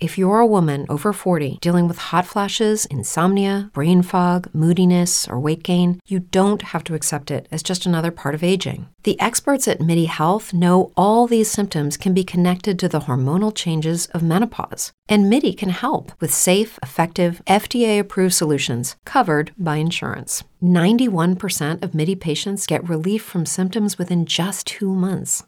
If you're a woman over 40 dealing with hot flashes, insomnia, brain fog, moodiness, or weight gain, you don't have to accept it as just another part of aging. The experts at MIDI Health know all these symptoms can be connected to the hormonal changes of menopause. And MIDI can help with safe, effective, FDA approved solutions covered by insurance. 91% of MIDI patients get relief from symptoms within just two months.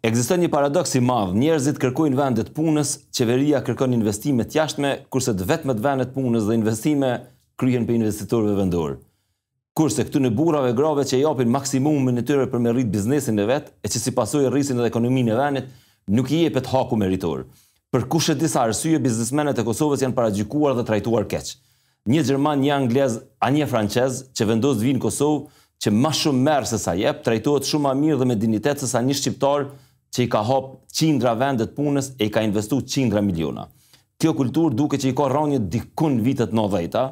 Ekziston një paradoks i madh, njerëzit kërkojnë vende të punës, qeveria kërkon investime të jashtme, kurse të vetmet vende të punës dhe investime kryhen prej investitorëve vendorë. Kurse këtyne burrave e grave që japin maksimumin e tyre për me rrit biznesin e vet, e që si pasojë rrisin edhe ekonominë e venit, nuk i jepet haku meritor. Për kushedi sa arsye biznesmenët e Kosovës janë paragjykuar dhe trajtuar keq. Një gjerman, një anglez, a një francez, që vendos të vijë në Kosovë, që ma shumë merr se sa jep, trajtohet shumë ma mirë dhe me dinjitet se sa një shqiptar që i ka hap qindra vende t'punës e i ka investu qindra miliona. Kjo kulturë duket që i ka rrënjët diku në vitet nëdhejta,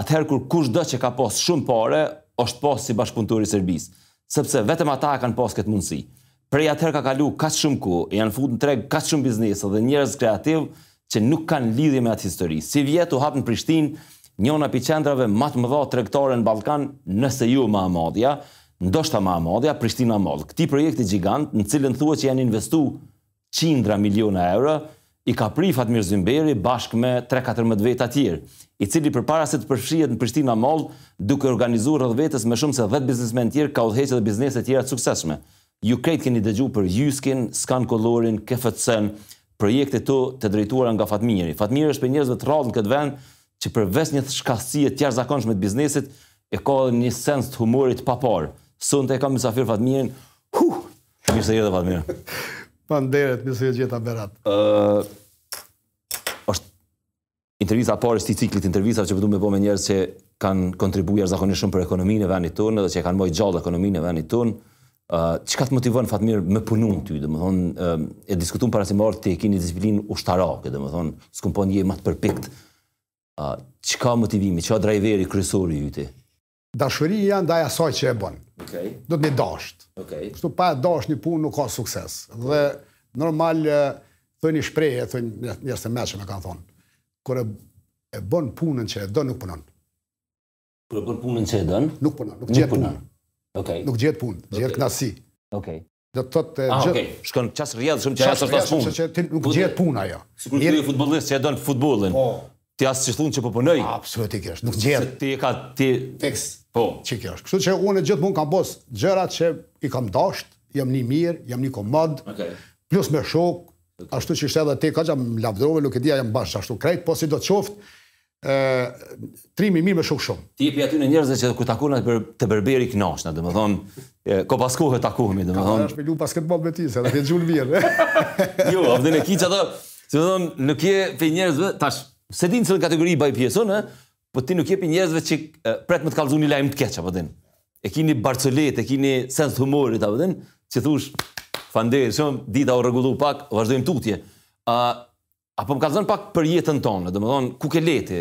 atëherë kur kushdo që ka pas shumë pare, është pa si bashkëpunëtor i Serbisë, sepse vetëm ata e kanë pas këtë mundësi. Prej atëherë ka kalu kaq shumë kohë, janë fut në treg kaq shumë biznese dhe njerëz kreativ që nuk kanë lidhje me atë histori. Sivjet u hap në Prishtinë njona prej qendrave ma të mëdha tregtare në Ballkan, nëse jo ma e madhja, ndoshta ma e madhja, Prishtina Mall. Këtij projekti gjigant, në të cilin thuhet që janë investu qindra miliona euro, i ka pri Fatmir Zymberi bashkë me trembëdhjetë veta tjerë, i cili përpara se të përfshihet në Prishtina Mall, duke organizu rreth vetes më shumë se dhjetë biznesmenë tjerë ka udhëheqë edhe biznese tjera të suksesshme. Ju krejt keni dëgju për Jyskin, Scan Color-in, KFC-në, projekte po të drejtuara nga Fatmiri. Fatmiri është prej njerëzve të rrallë në këtë vend që përveç një shkathtësie të jashtëzakonshme të biznesit, e ka edhe një sens të humorit të paparë. Sonte e kam mysafir Fatmirin. Huh! Mirë se erdhe Fatmir. Faleminderit, mirë se ju gjeta Berat. Ë është intervista e parë e këtij ciklit intervistave që po du me bo me njerëz që kanë kontribu jashtëzakonisht shumë për ekonominë e vendit tonë edhe që kanë mbajt gjallë ekonominë e vendit tonë. Ë çka të motivon Fatmir me punu ty, domethënë e diskutum para se me ardh ti e ki një disiplinë ushtarake, domethënë s'kum pa njeri ma të përpikt. Ë çka motivimi, çka driveri kryesor i yti? Dashuria ndaj asaj që e bën. Okej. Okay. Duhet me dashtë. Okej. Okay. Kështu pa e dashtë një punë nuk ka sukses. Okay. Dhe normal thojnë një shprehje, thojnë njerëz të meçëm e kanë thonë. Kur e, e bën punën që e do nuk punon. Kur e bën punën që e don? Nuk punon, nuk njehet punë. Okej. Okay. Nuk njehet punë, njehet okay. kënaqësi. Okej. Okay. Do të thotë ah, gjë. Okej, shkon qaq rrjedhshëm që ajo s'është as punë. Sepse ti nuk njehet punë ajo. Sikur ti je futbollist që e don futbollin. Po. Ti as s'i thon që po punoj. Absolutisht, nuk njehet. Se ti e ki ti fiks. Po. Qikjo është? Kështu që unë gjithmonë kam bo gjëra që i kam dasht, jam ni mirë, jam ni komod. Okej. Plus me shok, ashtu që ishte edhe ti, m'lavdërove, nuk e di a jam bash ashtu krejt, po si do të qoftë, Trim i mirë me shok shumë. Ti je pi atyne njerëzve që kur takohna te berberi knaqna, domethënë ko pas kohë takohemi domethënë. Ke lu basketboll me ty, se edhe ke gjujt mirë. Jo, edhe në qito, si më thon, nuk je pe njerëzve, tash, se di në cilën kategori bëj pjesë unë, po ti nuk je pe njerëzve që pret me të kallëzu një lajm të keq apo din. E ki një barcoletë, e ki një sens të humorit apo din, që thush faleminderit shumë dita u rregullu pak, vazhdojmë tutje. A A po më kallzon pak për jetën tonde, domethënë ku ke le ti?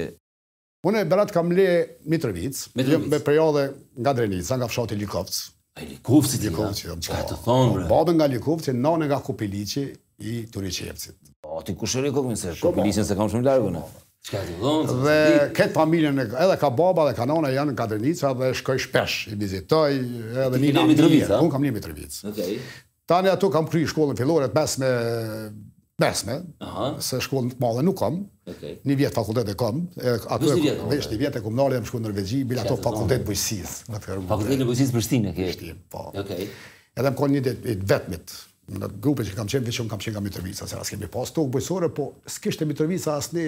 Unë Berat kam le Mitrovicë, jam me prejardhje nga Drenica, nga fshati Likovc. A i Likovcit je? Likovci, po. Çka po thu bre? Baba nga Likovci, nëna nga Kupiliqi i Turiqevcit. Po dikush e Likovcin se Kupiliqin se kam shumë larg unë. Çka të thonë? Dhe këtë familjen edhe ka baba dhe ka nëna janë nga Drenica dhe shkoj shpesh, i vizitoj edhe në Mitrovicë. Unë kam le Mitrovicë. Okej. Tani ato kam kry shkollën fillore, të mesme, të mesme, se shkollën të madhe nuk kam, një vjetë fakultet e kam, ato e kam, veç një vjetë e kom lan e jam shku në Norvegji, bile atë fakultet bujqësisë. Fakultetin e bujqësisë Prishtinë ke? Prishtinë, po. Edhe me kon i vetmi, në grup që kam qenë, veç unë kam qenë nga Mitrovica, se as s'kemi pas tokë bujqësore, po s'kishte Mitrovica asnjë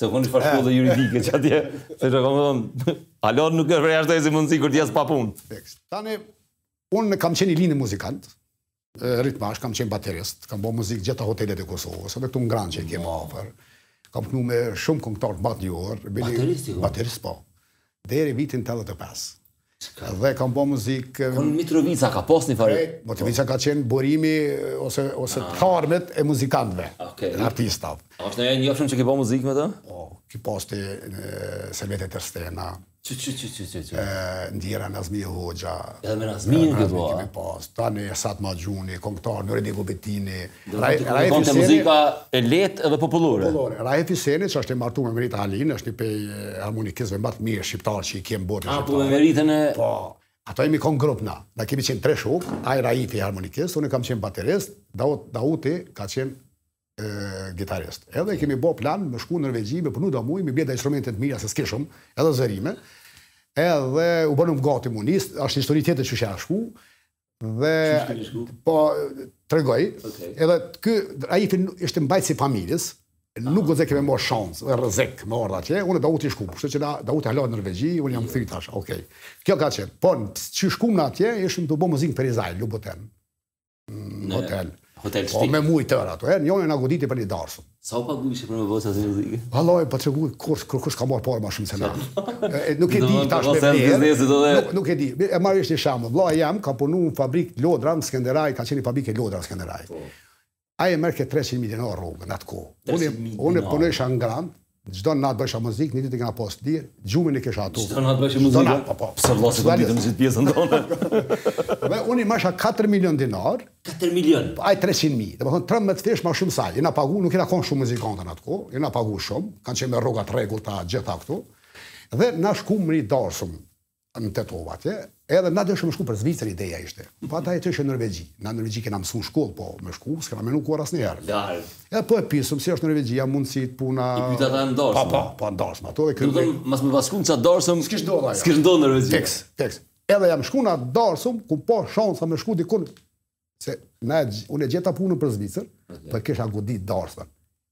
Se u kon një far shkolle juridike që atje, se çka me thonë, hala nuk e përjashtoj si mundësi kur t'jes pa punë. Tani, unë kam qenë i lindun muzikant, ritmash, kam qenë baterist, kam bo muzikë gjitha hotelet e Kosovës, edhe këtu në Grand që i kemë afer. Kam kënu me shumë këngëtarë t'pak njohur. Baterist je kon? Baterist, po. Deri vitin 85. Dhe kam bërë muzikë... Por në Mitrovicë ka pas një farë... Mitrovica ka qenë burimi ose taharmi i muzikantëve, artistave. A është naj i njofshëm që ki bërë muzikë me të? Po, ki pas ti Selvete Tërstena. Që, që, që, që, që, që? E ndjera Nazmie Hoxha. Edhe me Nazmien ke bërë? Nazmien kimi pas. Tani Esat Maxhuni, kongtar, Nuredin Gubetini. Raif Hyseni muzika e lehtë edhe popullore. Popullore. Raif Hyseni që është i martuar me Merita Halilin, është një pej harmonikistëve më të mirë shqiptar që i kem n'botën shqiptare. A po, me Meritën e Po. Ata jemi kon grup na. Na kemi qenë tre shok, ai Raifi harmonikist, unë kam qenë baterist, Daut Dauti ka qenë e, gitarist. Edhe kemi bë plan me shku në Norvegji, me punu do muj, me ble do instrumente të mira se s'kishim, edhe zërime. Edhe u bënëm gati m'u nis, është histori tjetër që s'ka shku. Dhe po tregoj, okay. edhe ky Raifi ishte mbajtës i familjes, nuk guxke me marr shans, e rrezik me ardh atje, unë e Dauti shkum, kështu që Dauti hala në Norvegji, unë jam kthy tash, okay. Kjo ka qenë, po qysh shkum na atje, ishim tu bo muzikë n'Ferizaj, Luboten. Në hotel. Hotel shtëpi. Po me muj tërë ato. E njoni na goditi për një darsmë. Sa u pagujshe për me bo asi muzike? Vallaj, po tregoj kurrë, kurrkush s'ka marrë parë ma shumë se na. Nuk e di tash me vlerë. Nuk e di. E marr vesh një shembull. Vllai jem ka punu në fabrikë lodra në Skenderaj, ka qenë një fabrikë e lodrave në Skenderaj. Ai e merrke treqind mijë dinarë rrogën atë kohë. Unë punojsha në Grand, Çdo nat bësha muzikë, një ditë kena pas të lirë, gjumin e kisha aty. Çdo nat bësha muzikë. Çdo nat, po po. Pse vëlla se do të muzikë pjesën tonë. Dhe unë i marrsha 4 milion dinar. 4 milion. Po ai 300 mijë. Domethënë 13 fish ma shumë se. Jena pagu, nuk kena kon shumë muzikantë në atë kohë. Jena pagu shumë, kanë qenë me rroga të rregullta gjitha këtu. Dhe na shku me ni darsëm. në Tetovë atje, edhe na deshëm me shku për Zvicër ideja ishte. Po ata jetshin në Norvegji. Na në Norvegji kena mësu në shkollë, po me shku, s'kena menu kurrë asnjëherë. Larë. E po e pysëm, si është Norvegjia, mundësit, puna... I pyta ta në darsëm. Pa, pa, pa në darsëm aty dhe kërë... Dëmë, mos me pas shku në qat darsëm... S'kish do dhe ajo. S'kish do në Norvegjia. Teks, teks. Edhe jam shku në darsëm, kum pa shansa me shku dikun Se na unë e gjeta punën për Zvicër, okay. po e kisha godit darsmën.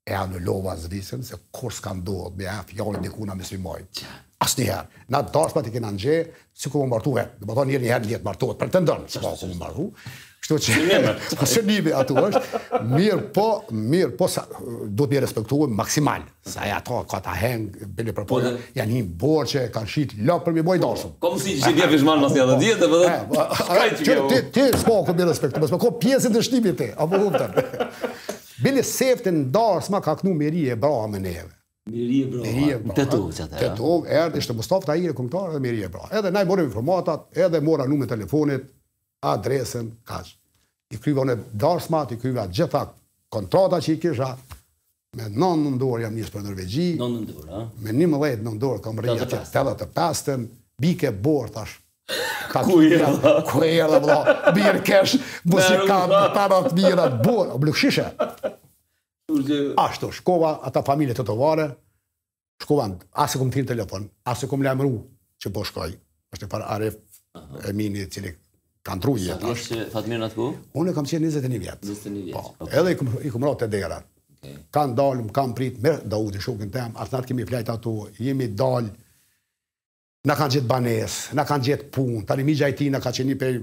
E anulova Zvicrën, se kurrë s'ka ndodhë, me fjalë dikuna mos me majt. Asnjëherë. Na darsmat i kena nje, sikur m'u martu vet, domethënë njeri njëherë n'jetë martohet, pretendon njëherë m'u martu. Kështu që... Së njëme. Së njëme, ashtu është. Mirë po, mirë po, sa, duhet m'i respektu maksimal. Sa ja ta ka ta heng bile për po janë ni burrë që kanë shit lopë për me bo darsëm. Po mos i di ti afish mal mos ja do diet apo do. Ka ti ti ti s'po ku m'i respektu, mos po ku pjesë të shtimit ti, apo kupton. Bile sefte n'darsma ka knu Mihrije Braha me neve. Mihrije Braha. Mihrije Braha. Tetu çata. Tetu erdhi ishte Mustafa ai e këngëtar edhe Mihrije Braha. Edhe na i morëm informatat, edhe mora numrin e telefonit, adresën, kaq. I kryva unë darsmat, i kryva gjitha kontrata që i kisha, Me nëntë nëndor jam nisë për Norvegji, me njëmbëdhjetë nëndor kam mrri atje tetëdhjetë e pestën, bike borë thash. Ku erdha? Ku erdha vëlla? Mirë kesh, muzikant, para të mira, bre, bakshishe. Ashtu, shkova te ajo familje tetovare, Shkuem, as e kum thirr telefon, as e kum lajmëru që po shkoj. Është një farë Arif Emini i cili ka ndrru jetë. Sa vjeç ke Fatmir në atë kohë? Unë kam qenë 21 vjet. 21 vjet. Po, okay. edhe i kum i kum ra te dera. Okay. Kanë dalë, më kanë prit me Dautin shokun tem, atë natë kemi flejt aty, jemi dalë Na kanë gjetë banesë, na kanë gjetë punë. Tani mixha i tij na ka qenë një prej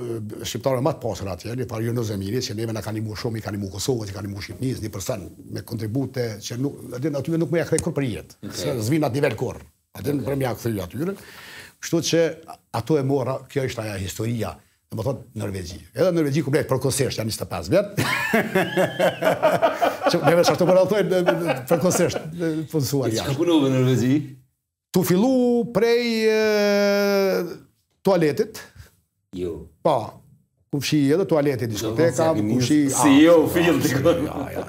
shqiptarëve më të pasur atje, një farë Jonuz Emini, që neve na kanë ndihmuar shumë, i kanë ndihmuar Kosovës, i kanë ndihmuar Shqipnisë, një person me kontribute që nuk, atyre nuk mun ia kthej kurrë për jetë. Okay. S'vij n'atë nivel kurrë. Aty okay. për me ia kthy atyre. Kështu që ato e mora, kjo është ajo historia Domethënë Norvegji. Edhe Norvegji kum mbet përkohsisht, janë 25 vjetë. Që neve që ashtu për ato e përkohsisht, punësuar jashtë. Çka punove Norvegji? Tu fillu prej e, tualetit. Jo. Po. Tu fshi edhe tualetet, diskoteka, tu fshi... Si ah, jo, fill të kënë. Ja, ja, ja.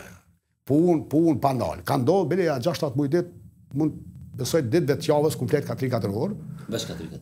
Punë, punë, pa ndalë. Ka ndodhë, bile, ja, 6-7 muj ditë, mund, besoj, ditëve të javës, komplet ka 3-4 orë. Vesh ka 3-4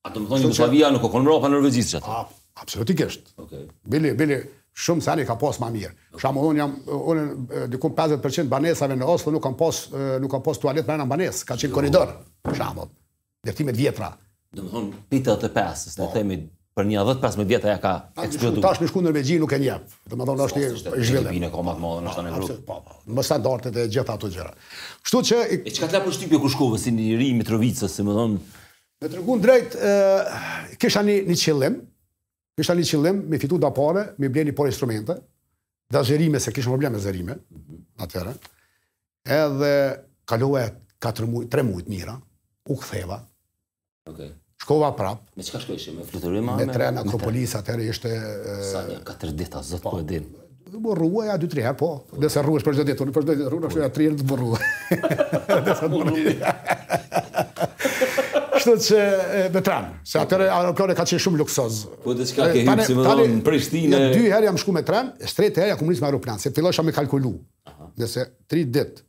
A të më thonë Jugoslavia nuk o konë mrapa Norvegjisë që atëherë? Absolutikisht. Okay. Bile, bile, shumë sene ka pas ma mirë. Okay. S'ka mo, unë jam, unë dikun 50% banesave në Oslo nuk kanë pas, nuk kanë pas tualet mrena banesë, ka qenë koridor, s'ka mo, ndërtimet e vjetra. Domethonë, vitet e pesëdhjeta po. themi, për një 10-15 vjet ajo ka eksplodu. Tash me shku në Norvegji nuk e njeh, domethonë, është një zhvillim. E ka ma të madhe, ndoshta në Evropë. Po, po, po, me standardet e gjitha ato gjëra. Kështu që... E çka të la përshtypje kur shkove, si një i ri i Mitrovicës, si me thonë, Me tregun drejt kisha një qëllim, kisha një qëllim me fitu da pare, me ble një par instrumente, da zërime, se kisha problem me zërime, atëherë, edhe kalova 4 mujt, 3 mujt mira, u ktheva, okay. shkova prap. Me çka shkojshë, me fluturim? Me, me tren, Akropolis, atëherë ishte... Sa një, 4 ditë, zot po, po e din. U rrua nja dy tre herë, po. Nëse rruhesh për çdo ditë, unë për çdo ditë rruhna, kështu nja tri herë u rrua. Nëse u rrua. Kështu që me tren, se atëherë aeroplani ka qenë shumë luksoz. Po diçka ke hyrë si me thonë në Prishtinë. Nja dy herë jam shku me tren, e tretë herë ja kom nisë me aeroplan, se fillojsha me kalkulu. Nëse tri ditë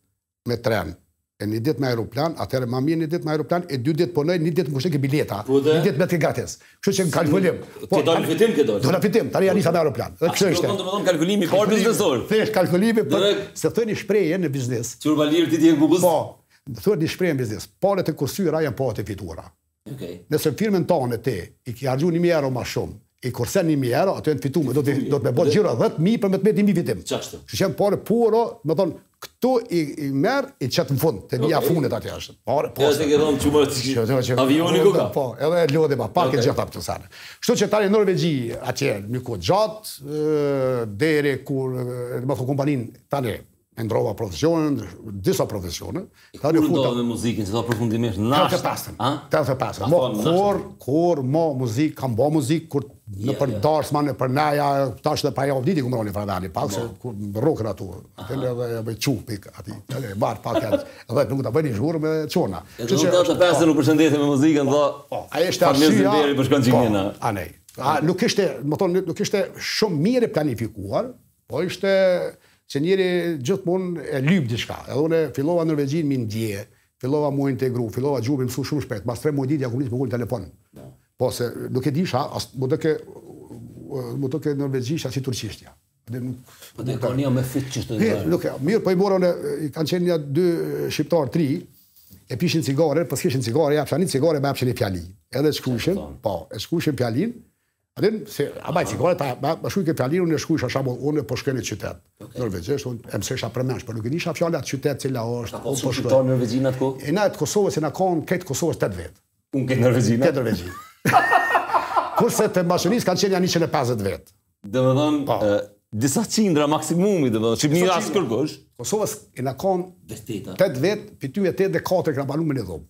me tren, e një ditë me aeroplan, atëherë ma mirë një ditë me aeroplan, e dy ditë punoj, një ditë më kushtojke bileta, një ditë met gratis. Kështu që kalkulim. Po, ke dalë fitim ke dalë. Dola fitim, tani ja nisa me aeroplan. Dhe kështu ishte. Do të thonë kalkulimi i parë biznesor. Thjesht kalkulimi për se thon një shprehje në biznes. Turbalir ti ti e bukës. Po, thuhet një shprehje në biznes. Paret e kursyra janë paret e fituara. Nëse në firmën tane ti i ki harxhu 1000 euro ma shumë, i kursen 1000 euro, ato janë të fitume, duhet me bo xhiro 10000 për me të met 1000 fitim. Ç'është? Kështu që janë pare puro, do të thonë këtu i, i merr i qet në fund, te vija okay. e fundit atje është. Pare po. Edhe ke dhënë çumër aty. Avioni ku ka? Po, edhe lodhja ma pak okay. e gjitha këto sene. Kështu që tani në Norvegji atje një kohë të gjatë deri kur domethon kompaninë tani E ndrova profesionin, disa profesione. Kur u ndave... me muzikën, që do përfundimisht, ndoshta? Tetëdhetë e pesën, tetëdhetë e pesën. Mo, kur, kur, mo, muzik, kam bo muzik, kur nëpër dasma, nëpër neja, tash edhe para javë diti, ku më roli fraveli, pak se kur në rukën atu, të në dhe me qu, pik, ati, të në marë pak e dhe nuk të bëjnë i zhurë me qona. E tetëdhetë e pesën u përshëndeta me muzikën, dhe, po, a ishte arsyja, po, a nej, nuk ishte, me thonë, nuk ishte shumë mirë e planifikuar, Po ishte që njeri gjithmonë e lyp diçka. Edhe unë fillova Norvegjinë me ndje, fillova mu integru, fillova gjuhën me mësu shumë shpejt. Pas 3 muaj ditë ja kom nis me folë në telefon. Po se nuk e disha, m'u dukke m'u dukke norvegjishtja si turqishtja. Dhe nuk po dhe koni me fit çështë. Mirë, nuk e. Mirë, po i morën i kanë qenë nja dy shqiptarë tri e pishin cigare, po s'kishin cigare, ja jepsha ni cigare, më jepshin një fjali. Edhe e shkrujshin, po, e shkrujshin fjalinë, A din, se, a baj, si kore, ta, ba, ba shkujke fjalirun e shkujsha shamo, unë po shkoj në qytet, okay. norvegjisht, unë e mësojsha përmendsh, por nuk e disha fjala qytet cila është, po shkoj. Po shkoj. Norvegjin atë ku? Jena të Kosovës, jena konë të Kosovës 8 vetë. Unë këtë Norvegjin? Këtë Norvegjin. Kurse të Maqedonisë kanë qenë nja 150 vetë. Domethënë, po. disa qindra maksimumi, domethënë, që një as kërkush. Kosovës jena konë 8 vetë, pi tyve 8 dhe 4 e kena banu në një dhomë.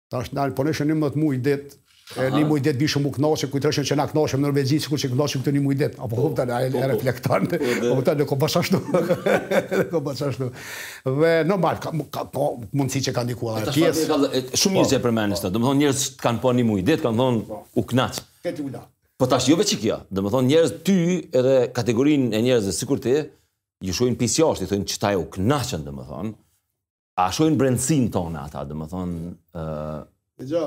Tash na punojshim 11 muaj ditë, e një muaj ditë vishëm u kënaqë, kujtojshin që na kënaqemi në Norvegji, sikur që kënaqemi këtu një muaj ditë. Apo po kupton, ai e reflekton. Po kupton, nuk o bash ashtu. Nuk o bash ashtu. Dhe normal ka ka ka mundësi që ka ndikuar ajo pjesë. Shumë mirë që përmendni këtë. Domethënë njerëz që kanë pa një muaj ditë, kanë thonë u kënaq. Këtë ula. Po tash jo veç kjo. Domethënë njerëz ty edhe kategorinë e njerëzve sikur ti, ju shohin pi s'jashtë, thonë qita u kënaqën domethënë. A shohin brendësinë tonë ata, domethonë... Dëgjo,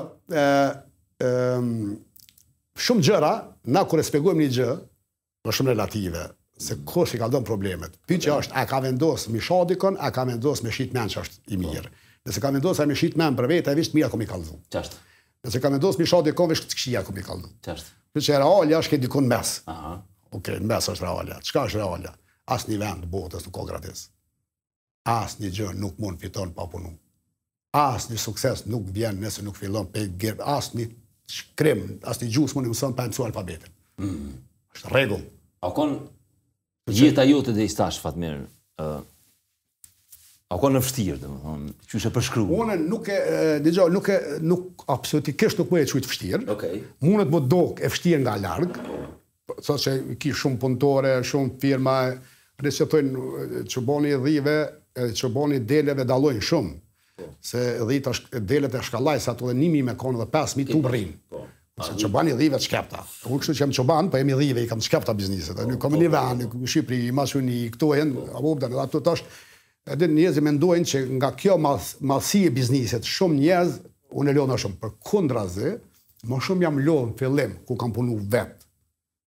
shumë gjëra, na kur e shpjegojmë një gjë, është shumë relative, se kush i kallzon problemet. Pyetje është, a ka vendosë me sha dikon, a ka vendosë me shit men që është i mirë. Po. Nëse ka vendosë a me shit men për vete, veç të mira ka me kallzu. Qashtu. Nëse ka vendosë me sha dikon, veç të këqija ka me kallzu. Qashtu. Që që realja është këtë dikun mes. Aha. Ok, mes është realja. Çka është realja? Asnjë vend të botës, nuk ka gratis. Asnjë gjë nuk mund fiton pa punu. Asnjë sukses nuk vjen nëse nuk fillon pe gerb, asnjë shkrim, asnjë gjuhë s'mund e mëson pa mësuar alfabetin. Mm. Është rregull. A kon jeta jote deri tash Fatmir, ë A kon e vështirë, domethonë, qysh e përshkrun? Unë nuk e, dëgjo, nuk e, nuk, absolutikisht nuk muj e quj të vështirë. Okay. Mundet m'u dok e vështirë nga largë, Thotë se ki shumë punëtore, shumë firma, ne që thojnë çobani i dhive, edhe çobani i deleve dallojnë shumë. Po. Se dhita, delet e shkallajsë ato edhe një mijë me konë edhe 5.000 tubë rrinë. Po. Se çobani i dhive të shkepta. Unë kështu që jam çoban, po jam i dhive, i kam të shkepta bizniset. Po, nuk kam po, një po, vend, në Shqipëri, i masuni, i këtu e në, a më bëdhe, dhe ato të është, Edhe njerëzit mendojnë që nga kjo madhësi e biznisit, shumë njerëz, unë lodhna shumë, përkundrazi, më shumë jam lodhë në fillim, kur kam punu vetë,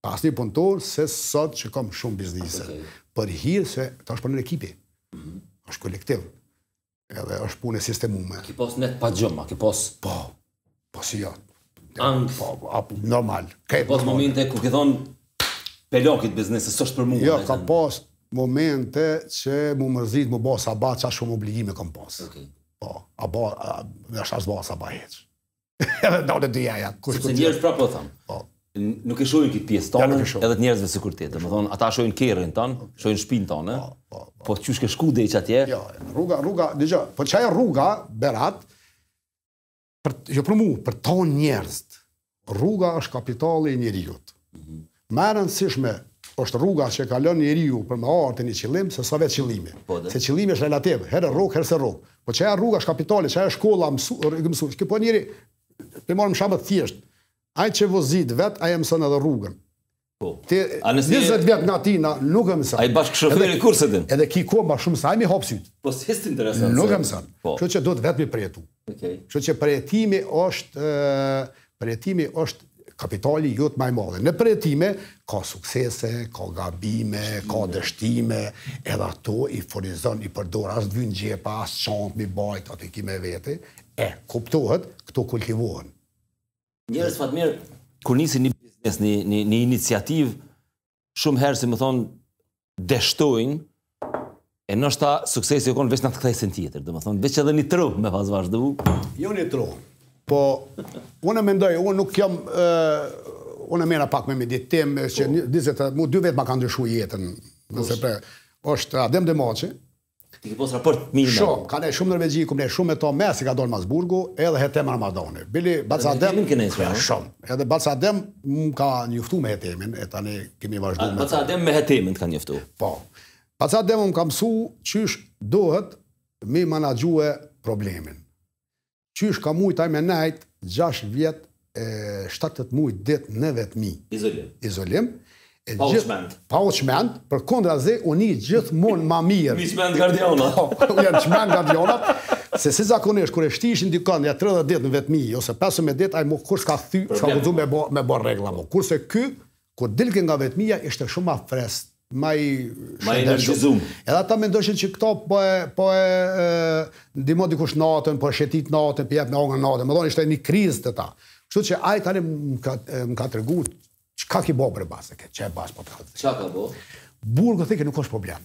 pa asnjë punëtor, se sot që kam shumë biznise. Për hirë se tash punon ekipi, mhm. është kolektiv, edhe është punë e sistemume. Ki pas net pa gjumë, ki pas... Po, Po si jo. Ankth. Po, apo, normal. Ka pas momente ku ke thonë, pe lo qit biznes, s'është për mua. Jo, ka pas momente që m'u mërzit, m'u bo sabah, qaq shumë obligime kom pas. Okay. Po, a bo, a, në është asë bo sabah hiç. Edhe do në dyja, ja. Kush, Sepse njerëzit prapë po thom. Po. Nuk e shohin këtë pjesë tonë, ja, edhe të njerëzve sikur ti. Domethonë, ata shohin kerrin tonë, okay. shohin shpinë tonë. Po, po, po. Po, qysh ke shku deri qatje? Jo, rruga, rruga, dëgjo, po qajo rruga, Berat, për, jo për mu, për tan njerëzit, rruga është kapitali i njeriut. Mm -hmm. Ma e rëndësishme është rruga që kalon njeriu për me arrit një qëllim, se sa vetë qëllimi. Po, se qëllimi është relativ, herë e rrok, herë s'e rrok. Po qaj rruga është kapitali, qaj shkolla mësu, mësu. Qe po njeri, të marrim shembull thjesht, ai që vozit vetë, ai mëson edhe rrugën. Po. Ti 20 vjet në Atina nuk e mëson. Ai bashkëshoferi kurrë s'e din. Edhe ki kohë më shumë se ai m'i hap sytë. Po s'është interesant. Nuk e mëson. Po. Kështu që duhet vetë me përjetu. Okej. Kështu që përjetimi është përjetimi është kapitali jot më i madh. Në përjetime ka suksese, ka gabime, ka dështime, edhe ato i furnizon, i përdor as t'vyn xhepa, as çantë m'i bajt ato i ki me vete. E kuptohet, këto kultivohen. Njerëz Fatmir kur nisin një biznes, një një një iniciativë shumë herë domethënë dështojnë E ndoshta suksesi u kon veç në atë kthesën tjetër, domethënë, veç edhe një trohë me pas vazhdu. Jo një trohë, po unë e mendoj, unë nuk jam, unë e merrna pak me meditim, që një, dy vetë, mu dy vetë ma kanë ndryshu jetën, nëse po, është Adem Demaçi, Ti ke pas raport mirë me. Shumë, ka nejt shumë Norvegji, kom nejt shumë me to, masi ka dalë mas burgu, edhe Hetem Ramadani. Bile Baca Adem. Nuk keni nisur. Shumë. Edhe Baca Adem më ka njoftu me Hetemin, e tani kemi vazhdu. Baca Adem me Hetemin të ka njoftu. Po. Baca Adem më ka mësu qysh duhet me menaxhue problemin. Qysh ka mujt ai me nejt gjashtë vjet e shtatë tetë muj ditë në vetmi, izolim, e gjithë, pa u çmend, përkundrazi u ni gjithmonë ma mirë, I çmend gardianat, po, u çmendën gardianat, se si zakonisht kur e shtishin dikon nja tridhjetë ditë në vetmi ose pesëmbëdhjetë ditë ai mo kurrë s'ka thy, s'ka guxu me ba, me ba rregulla mo, kurse ky Kur delke nga vetmia ishte shumë ma freskët, ma i. Ma i energjizum. Edhe ata mendojshin që këtë po e, po e, e ndihmon dikush natën, po e shëtit natën, po i jep me hangër natën. Domethënë ishte një krizë te ta. Kështu që ai tani më ka, më ka tregu çka ki bo bre bac, çka baci po të thotë. Çka ka bo? Burgu thojke nuk është problem.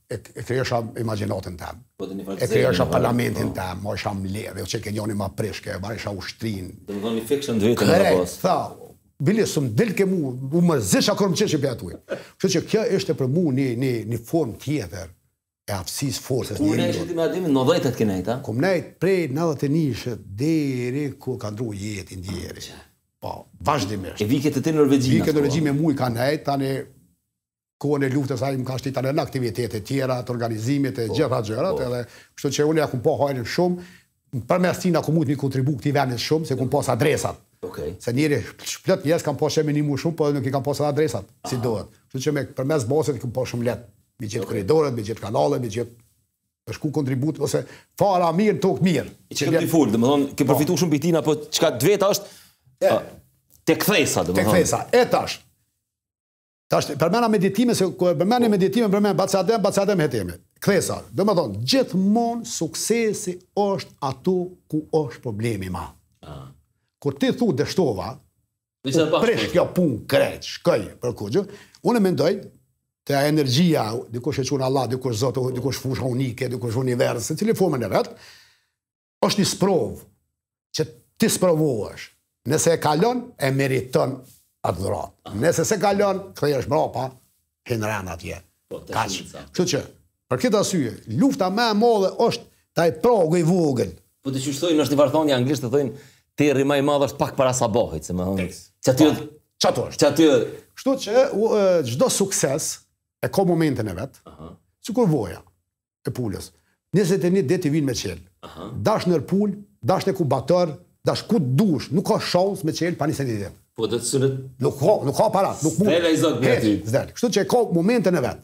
e krijojsha imagjinatën teme, e krijojsha parlamentin po. tem, majsha mledhje, çohke njani ma prishke, majsha ushtrinë. Domethënë fiction të vetën ka bo. Tha, bile s'më delke mu, u mërzitsha kur më çojshin prej atuhi. Kështu që kjo ishte për mu një, një, një formë tjetër e aftësisë forës. Kur ishte ti me Ademin, nëntëdhjetat ke nejt a? Kom nejtë prej nëntëdhjetenjëshit, deri kur ka ndrru jetë i ndjeri. Po, vazhdimisht. E vike te ti në Norvegji a? Vike në Norvegji me muj ka nejtë, tani kohën e luftës ai më ka shtitë edhe në aktivitete tjera të organizimit e po, gjitha gjërat po. edhe kështu që unë ja kum pa hajrin shumë përmes tij kam mund të kontribu këtij vendit shumë se kum pas adresat. Okay. Se njeri plot njerëz kanë pasur më shumë, shumë, po nuk i kanë pasur adresat Aha. si duhet. Kështu që me përmes bacit kum pas shumë lehtë me gjithë okay. koridoret, me gjithë kanalet, me gjithë me shku kontribut ose fara mirë tok mirë. Që ti fol, domethënë, ke po. përfituar shumë prej tina po çka të veta është te kthesa domethënë. Te kthesa. E tash. Tash, përmenda meditimin, se kur e përmendi meditimin, përmendi bac Adem, bac Adem Hetemi. Kthesa, domethënë, gjithmon suksesi është aty ku është problemi i madh. Ah. Kur ti thu dështova, Nisë u prish kjo punë krejt, shkoi për kurgjë, unë e mendoj, te energjia, dikush e qun Allah, dikush Zot, dikush fusha unike, dikush univers, secili formën e vet, Është një sprovë që ti sprovohesh. Nëse e kalon, e meriton atë dhuratë. Nëse se kalon, kthehesh mrapa, hin n'ren atje. Po, Kështu që, për këtë arsye, lufta ma e madhe është te ai pragu i vogël. Po de qysh thojnë, është një fjalë thonë anglisht thojnë, terri ma i madh është pak para sabahit, se më hëndë. Që aty është? Që aty është? Që aty është? Kështu që, çdo sukses, e ko momentin e vet, sikur voja, e pulës. Njëzet e një dit i vyjnë me çel. Dash nër pulë, dash n'inkubator, dash ku dush, nuk ka shans me çel pa njëzet e një ditë. Po të cilët? Nuk ka, nuk ka para, nuk mund. S'del ai zog prej aty. S'del. Kështu që e ka momentin e vet.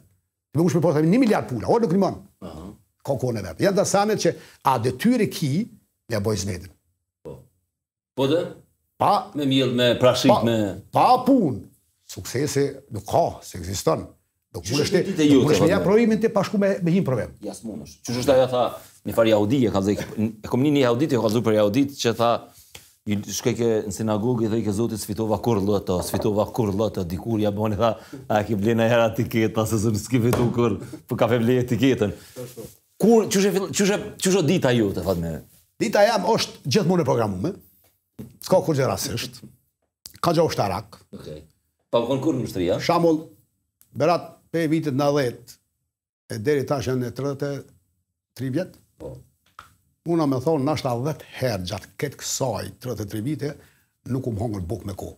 Ti munesh me pas po themi 1 miliard pula, ore nuk rimon. Aha. Ka kohën e vet. Janë do sene që a detyrë ki me bo zmedin. Po. Po dhe? Pa, me mjëllë, me prashit, me... Pa pun, suksese nuk ka, s'ekziston. Nuk munesh ti me dhënë. provimin pa shku me, me hi n'provim. Ja, s'munesh. Qysh është ajo tha, një farë jahudi e ka dhënë, e kom ni një jahudi e ka dhënë për jahudit që tha, i shkojke në sinagogë dhe i ke zotit s'fitova kurrë lloto, s'fitova kurrë lloto, dikur ja boni tha, a ke ble naj herë tiketë, se zënë s'ki fitu kurrë, po bleje tiketën. Kur qysh e fill, qysh e qysh o dita jote Fatmir. Dita jem është gjithmonë e programuar. S'ka kurgjë rastisht. Ka gjë ushtarak. Okej. Okay. Po sikur në ushtri, a? Shembull, Berat prej vitit 90 e deri tash janë 33 vjet. Po. Unë domethënë nashta 10 herë gjatë këtë kësaj 33 vite nuk kum hongër buk me kohë.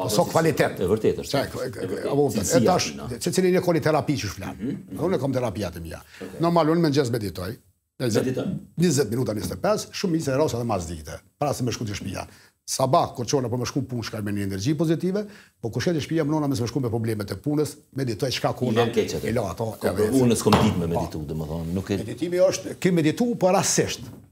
Po s'o kvalitet. E vërtetë është. E tash, secili ne kemi terapi që shfryn. Mhm, mhm. Unë e kom terapitë e mia. Normal, unë mëngjes meditoj. Meditoj. 20 minuta, 25, shumë mirë se rrasa edhe masdite. Para se me shku te shpia. Sabah, kur çohna për me shku n'punë, shkoj me një energji pozitive, po kur shkoj te shpia, mundona mos me shku me problemet e punës, meditoj diçka ku në... I lo, ato... Unë s'kom dit me meditu, domethënë, nuk e... Meditimi është, ki meditu, po rastësisht.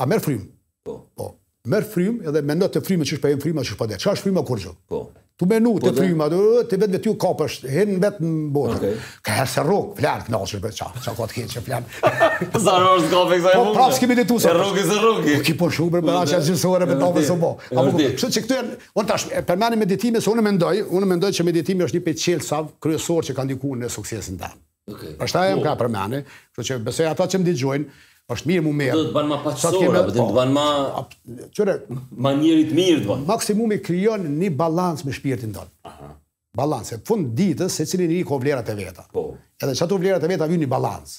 A merr frymë? Po. Po. Merr frymë edhe mendo te fryma qysh po hin fryma qysh po del. Çfarë është frymë kurrë? Po. Tu menu pra te fryma atë, ti vetvetiu kapësh, hin vetë në botë. Okay. Ka herë se rrok, flen knaqesh për ça, ça ka të keq që flen. Zarar s'ka për kësaj. Po prapë kemi ditu sa. Rrok se rrok. Po ki po shumë për para çaj zin sore me tavë së po. Apo po. Kështu që këtu janë, unë tash e përmenim meditimin se unë mendoj, unë mendoj që meditimi është një prej çelsave kryesor që ka ndikuar në suksesin tënd. Prej pastaj jam ka përmeni, kështu që besoj ata që më dëgjojnë, është mirë mu merr. Do të bën më paqësor, do të po. bën më qyre, më njëri të mirë do. Maksimumi krijon një balancë me shpirtin tonë. Aha. Balancë, fund ditës secili njeri i ka vlerat e veta. Po. Edhe qato vlerat e veta vijnë në balancë.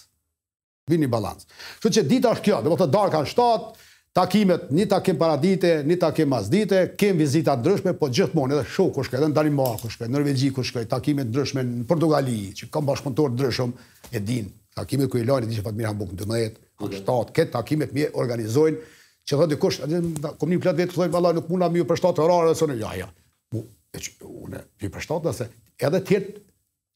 Vijnë në balancë. Kështu që dita është kjo, domethënë darka në shtatë, takimet, një takim paradite, një takim masdite, kem vizita të ndryshme, po gjithmonë edhe jashtë kur shkoj, edhe në Danimarkë kur shkoj, në Norvegji kur shkoj, takime të ndryshme në Portugali, që kam bashkëpunëtorë të ndryshëm, e dinë. Takimet kur i lani, e dinë që Fatmiri ha bukë në dymbëdhjetë, në shtatë, kto takimet m'i organizojnë, që thotë dikush, kom ni plot vetë thonë valla nuk muna me i përshtatë oraret, thonë ja ja. Unë i përshtati se edhe tjetë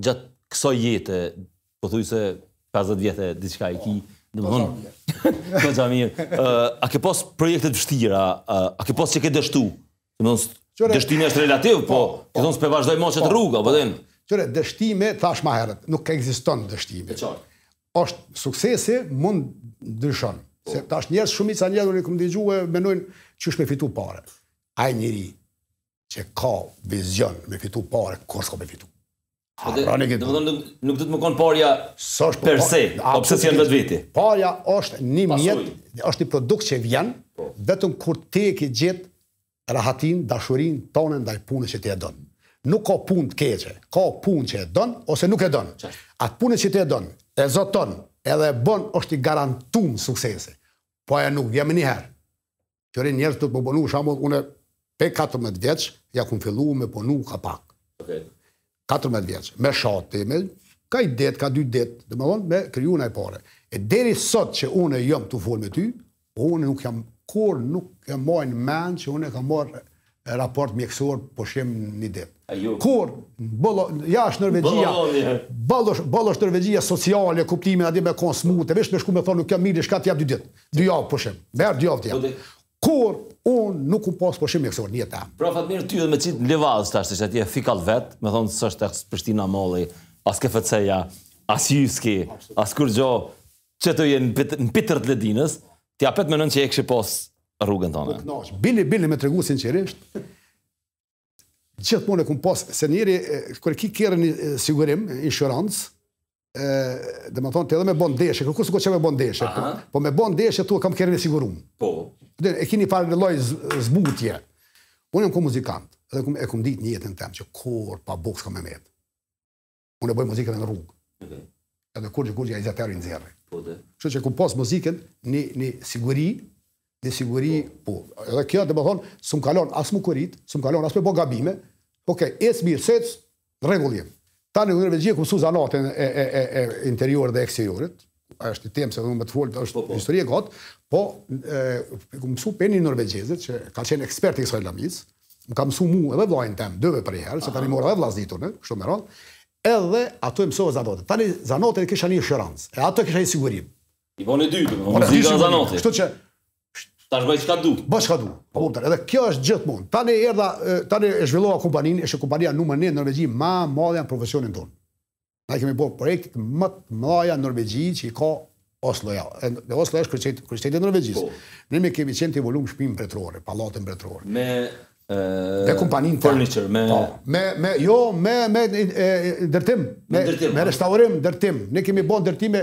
gjatë kësaj jete, ku thue se 50 vjetë e diçka i ki, domethonë, do gja mirë, a ke pas projekte të vështira, a ke pas që ke dështu, domethonë, dështimi është relativ, po, po, po. ke thonë s'pe vazhdoj ma qit rrugë, po e ndërron. Qyre, dështimi, thash ma herët, nuk ekziston dështimi. E qartë. Oshtë, suksesi mund ndryshon. Po. Se tash njerëz shumica njerëz unë i kom digju e menojnë që është me fitu pare. Ai njeri, që ka vizion me fitu pare, kurrë s'ka me fitu. Po dhe, domethonë, nuk, nuk duhet me konë parja po per se, po pse s'vjen vetvetiu. Parja është një mjet, është një produkt që vjen, po. vetëm kur ti e ki gjetë rahatinë, dashurinë tonde, ndaj punës që ti e don. Nuk ka punë të keqe, ka punë që e don, ose nuk e don. Atë punë që ti e don, e zotnon, edhe e bon, është i garantum suksesi. Parja nuk vjen menjëherë. qyre njerëzit duhet me punu, shembull, une prej 14 vjeç, ia kom fillu me punu ka pak. Okay. 14 vjeç, me shat, me ka një ditë, ka dy ditë, domethonë, me kriju naj pare. E deri sot që une jam tu folë me ty, une nuk jam, kurrë nuk e maj mend që une kam marrë Raport mjekësor pushim një ditë. Kurrë boll o, ja është Norvegjia, boll, boll është Norvegjia sociale, n'kuptimin atje me kon smutë, veç me shku me thonë nuk jam mirë diçka t'i jep dy ditë. Dy javë pushim. Merr dy javë t'i jep. Kurrë un nuk kom pas pushim mjekësor në jetë. Pra Fatmir ty edhe me qit n'livadh tash se atje fikall vet, domethonë s'është as Prishtina molli, as KFC-ja, as Jyski, as kurgjo, që t'je në pitër të ledinës, ti apet menon që e kishe pas rrugën tonë. Po kënaqesh. Bile, bile me tregu sinqerisht, gjithmonë e kum pas, se njeri, kur e ki kerrin n'sigurim, insurance, domethënë, edhe me bo ndeshje, kurrkush s'ka qejf me bo ndeshje, po, po me bo ndeshje, thu e kam kerrin n'sigurim. Po. Dhe, e ki ni farë lloj zbutje. Unë jam kon muzikant, dhe e kum ditë n'jetën tem, që kurrë pa bukë s'kam me metë. Unë e bëj muzikën në rrugë. Okay. Edhe kurgjo kurgjo nja nizet euro i nxjerri. Po de. Kështu që kum pas muzikën një, një siguri, një siguri, po. po. Edhe kjo domethënë, s'më ka lon as me u korit, s'më ka lon as me bo gabime, ok, ec mirë, s'ec, n'rregull jom. Tani n'Norvegji kum mësu zanatin e, e, e, e interior dhe eksteriorit, është një temë se unë me të folë, është po, po. histori e gatë, po e kum mësu prej një norvegjezit që ka qenë ekspert i kësaj lamie, më ka mësu mu edhe vllaun tem, dyve përniherë, se tani mora edhe vllaznit, në, kështu me rend, edhe ata i mësun zanatet. Tani zanatet e kisha një insurance, e ato kisha një sigurim. U bonë dy, domethënë muzika zanatet. Kështu që, tash bëj çka du. Bëj çka du. Po, po. edhe kjo është gjithmonë. Tani, erdha, tani e zhvillova kompaninë, është kompania numër një në Norvegji, ma e madhja në profesionin tonë. Na kemi bërë projektet më të mëdha në Norvegji që i ka Osloja. Dhe Oslo është kryeqytet, kryeqyteti i Norvegjisë. Po. Ne me kemi qenë të involvum n'shpinë mbretërore, pallatin mbretëror. Me me kompaninë furniture, me po, me me jo me me ndërtim, me, me restaurim, ndërtim. Ne kemi bën ndërtime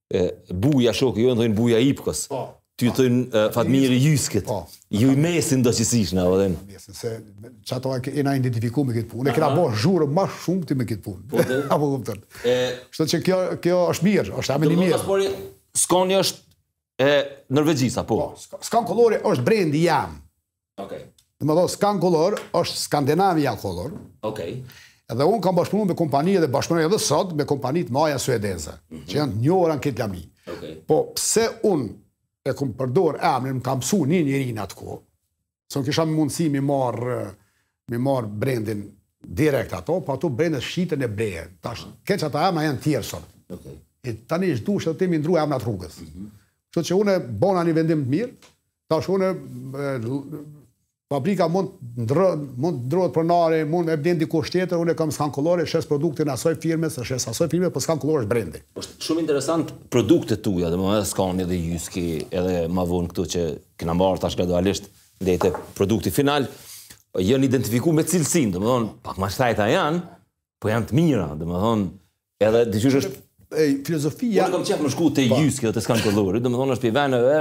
E, Buja shoki, jo më thojnë Buja i Ipkos. Po. Ty po. thojnë uh, Fatmiri i Jyskit. Po. Ju i mesin do qësish në avëdhen. Mesin, se qato e na identifiku me këtë punë. Ne kena bo zhurmë ma shumti me këtë punë. Po de? Apo këmë tërë. E... Kështu që kjo, kjo është mirë, është emën i mirë. Domethënë po, Skani është i Norvegjisë a, po. po Skan kolori është brendi jem. Okej. Okay. Domethënë, skan kolor, është Skandinavia kolor. Okej. Okay. Dhe unë kam bashkëpunu me kompani dhe bashkëpunu edhe sot me kompani t'mdhaja suedeze, mm -hmm. që janë të njohura n' këtë lami. Okay. Po, pse unë e kom përdor emrin, më ka mësu një njeri në atë kohë, se unë kisha mundësi me marrë, me marrë brendin direkt ato, po ato brendet shiten e blehen. Tash, mm -hmm. keq ato emra janë tjerë sot. Okay. E tani ish dashtë ti me i ndrru emrat rrugës. Mm -hmm. Kështu që unë bona një vendim të mirë, Tash unë fabrika mund ndrë, mund ndrrohet pronari, mund e blen dikush tjetër, unë e kam skan kollor, e shes produktin asoj firme, e shes asoj firme, po skan kollor është brendi. Është shumë interesant produktet tuaja, domethënë edhe skani edhe jyski, edhe ma vonë këtu që kena marrë tash gradualisht deri te produkti final, janë identifikuar me cilësinë, domethënë pak më shtrejta janë, po janë të mira, domethënë Edhe diqysh është filozofia. Unë kam qenë me shku te po. Jysk edhe te Scan Colori, domethënë është pi vendeve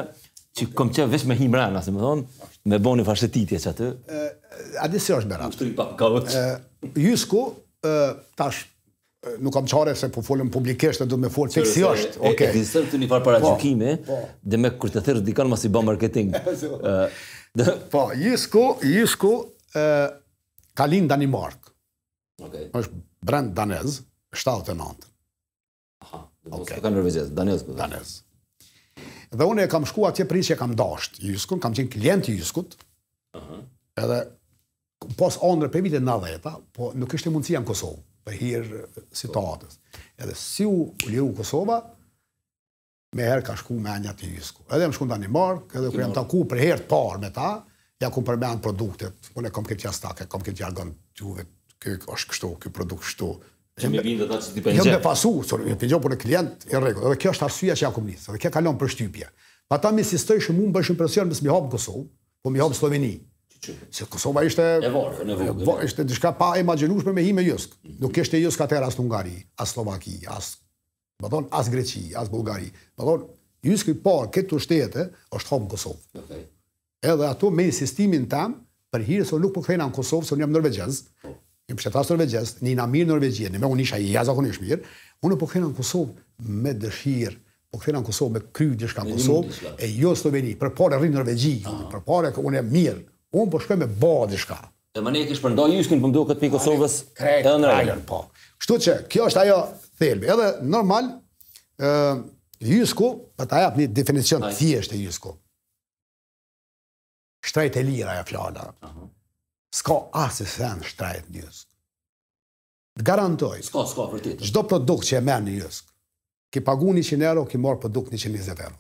që kom qenë veç me hi mrena, domethonë, me bo ni far shëtitje qaty. A di si është me rafte? Ushtri kaot. Jysku, tash, nuk kam çare se po folëm publikisht dhe du me folë, fiks si është. Ok. E disën të një farë para po, gjykimi, po. dhe mi ke, të thërret dikush mos i ba marketing. Po, Jysku, Jysku, ka lind n'Danimarkë. Okay. Është brand danez, 79. Aha, dhe okay. s'u kanë norvegjez, danez. Po. Danez. Dhe unë e kam shku atje prej se që e kam dasht Jyskun, kam qenë klient i Jyskut, uh -huh. edhe e kom pas ondërr prej viteve nëntëdheta, po nuk ishte mundësia në Kosovë, për hir situatës. Edhe si u liru Kosova, mjeherë kam shku me ideja te Jysku. Edhe kam shku në Danimarkë, edhe kur jam taku për herë të parë me ta, ja kum përmend produktet, unë e kom këtë jastëk, kom këtë jorgan të juve, kjo është kështu, këtë produkt kështu. Që me i bindë dhe që ti pëlqe. Jo me pasu, që më pëlqen, por jam klient i rregullt, edhe kjo është arsyja që ja kom nisë, edhe kjo ka lon përshtypje. Po ata m'insistojshin, më bojshin presion mos mi hapë në Kosovë, po mi hapë në Sloveni. Se Kosova ishte... E vogël, e vogël. Ishte diçka e paimagjinushme me hi me Jysk. Nuk ishte Jysk atëherë as në Hungari, as Sllovaki, as Domethonë as Greqi, as Bullgari. Domethonë Jyski i parë n'këto shtete është hapur në Kosovë. Okej. Okay. Edhe ato me insistimin tem për hir se unë po kthehna në Kosovë, se unë jam norvegjez. Po. Nënshtetas norvegjez, unë jam mirë n'Norvegji, unë isha jashtëzakonisht mirë. Unë po kthehna në Kosovë me dëshirë po kthehna në Kosovë me kriju diçka në Kosovë e jo Sloveni, për pare rri n'Norvegji, ah. për pare unë jam mirë. Unë po shkoj me ba diçka. Domethonë e ki shpërnda Jyskun po më duket prej Kosovës edhe në rajon. Po. Kështu që kjo është ajo thelbi. Edhe normal ë Jysku, po ta jap një definicion të thjeshtë të Jyskut. Shtrajt e lira ajo fjala. Ëh. S'ka asni sen shtrejt n'Jysk. Të garantoj, çdo produkt që e merr në JYSK, ke pagu njëqind euro, ke marrë produkt njëqind e njëzet euro.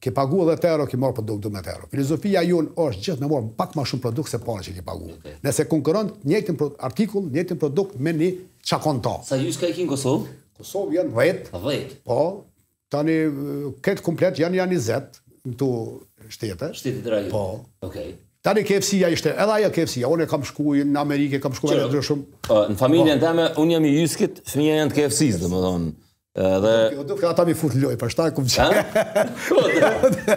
Ke pagu dhjetë euro, ke marrë produkt dymbëdhjetë euro. Filozofia jonë është gjithë me marrë pak ma shumë produkt se para që ke pagu. Nëse konkurron të njëjtin artikull, njëjtin produkt me ni, çka kanë ata. Sa JYSK-a i keni në Kosovë? Kosovë janë dhjetë. Dhjetë. Po, Tani këtë komplet janë janë 20 në këto shtete. Shtetet e rajonit. Po. Okej. Tani KFC-ja ishte, edhe ajo KFC-ja, unë kam shku në Amerikë, kam shku edhe ndryshe. Po, në familjen po. teme, unë jam i Jyskit, fëmija janë të KFC-së, domethonë. Edhe... Jo, do të thotë ata m'i fut n'lojë, për qata kum qenë.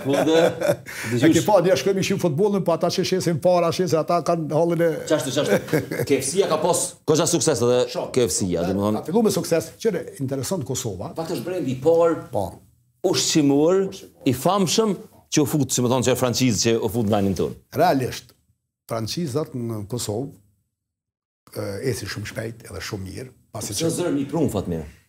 Ku dhe? E ki pa, ne shkojmë e shohim futbolin, pa po ata që shesin fara, shesin, ata kanë hallin e... Qashtu, qashtu. KFC-ja ka pas Goxha sukses edhe KFC-ja, domethënë. Ka fillu me sukses, qyre interesant Kosova. Fakt është brendi i parë. Po. Ushqimor, i famshëm, që u fut, domethënë që e franshizë që u fut në anën tonë. Realisht, franshizat në Kosovë, ecin shumë shpejt edhe shumë mirë. Pasi që zure një punë, fat i mirë.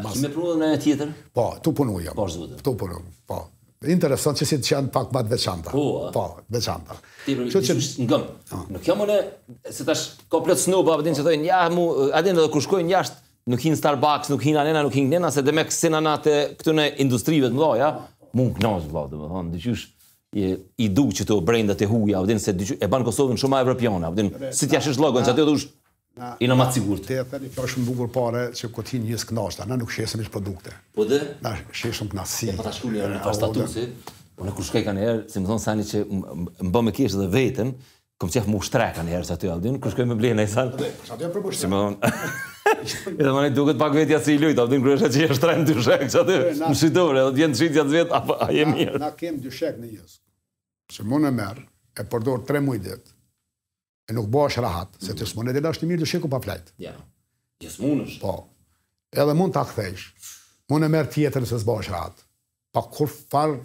Mas... Ki me pru edhe ndonjë tjetër? Po, tu punu jam. Po, zhvëtë. Tu punu, po. Interesant që si të qenë pak ma të veçanta. Po, a? Po, veçanta. Ti për një që... në gëmë. Ah. Nuk jam une, se tash ka plot snoba, për din që thojnë, ja, mu, a din edhe kur shkojnë jashtë, nuk hij në Starbucks, nuk hij andena, nuk hij knena, se dhe me kësin anate këtyne industrive të mëdha, ja? Mu më knaq, vla, domethënë, dhe qysh, i, i du qëto brendet e huja, për din, se e banë Kosovën shumë ma evropiane, për din, si t'ja shish logon, që atë jo Jena ma të sigurt. Domethënë kjo është shumë bukur pare që kur të hinë njerëz knaqen, na nuk shesim hiç produkte. Po dhe? Na shesim kënaqësi. Po ta shkruaj një pas statusi. Unë kur shkoj kanjëherë, domethënë sen që më bë me kesh dhe veten, kom qef m'u shtri kanjëherë aty a din, kur shkoj me ble najsen. Sa do të përbush? Si më thon. Edhe më duket pak vetja si i lujt, a din kur është aty është rend dyshek aty. Në shitore, do të jenë shit gjatë vet apo a je mirë? Na kem dyshek në Jysk. Që më në merr, e përdor 3 muaj ditë. E nuk bëhesh rahat, se ty s'munet edhe është i mirë dysheku pa flajt. Ja, ti s'munesh. Po, edhe mund ta kthejsh. Mund e merr tjetër nëse s'bëhesh rahat. Pa kurrfarë,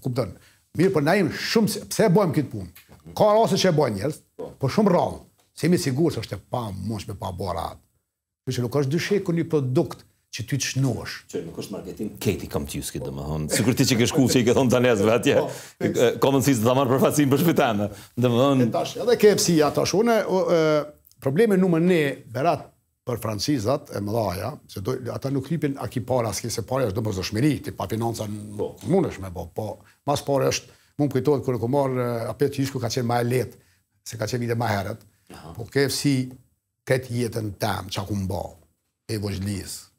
kupton. Mirë, por na jemi shumë, se, pse e bëjmë këtë punë? Ka raste që e bëjnë njerëz, po. po shumë rrallë. Se jemi sigurt se është e pamundshme pa u bo rahat. Kështu që nuk është dysheku një produkt që ty të shnuash. Që nuk është marketing Ka ti e ke Jyskin domethënë. Sikur ti që ke shkuar që i ke thonë danezëve atje. Po, kom me ardhë me ta marrë përfaqsinë për shpitanë. Domethënë. Tash edhe KFC ja tash unë problemi numër 1 vërtet për franshizat e mëdha, është që ata nuk lypin a ki para, a s'ki se paraja, është domosdoshmëri, ti pa financa nuk mundesh me bë, po mas pares është mu m'kujtohet kur e kom marrë apet Jysku ka qenë më e lehtë se ka qenë vite më herët. Po KFC Ketë jetën tem çka kom ba prej voglisë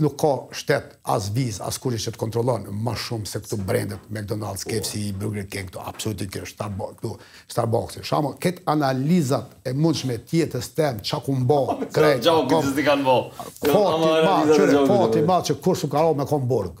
nuk ka shtet as vizë as kurrgja që të kontrollon më shumë se këtu brendet McDonald's, KFC, Burger King këtu absolutisht Starbucks këtu Starbucks. S'ka ma krejt analizat e mundshme të jetës tem çka kom ba krejt. Gjau që s'di kanë bë. Fati ma që fati ma që kurrë s'um ka ra me kon n'burg.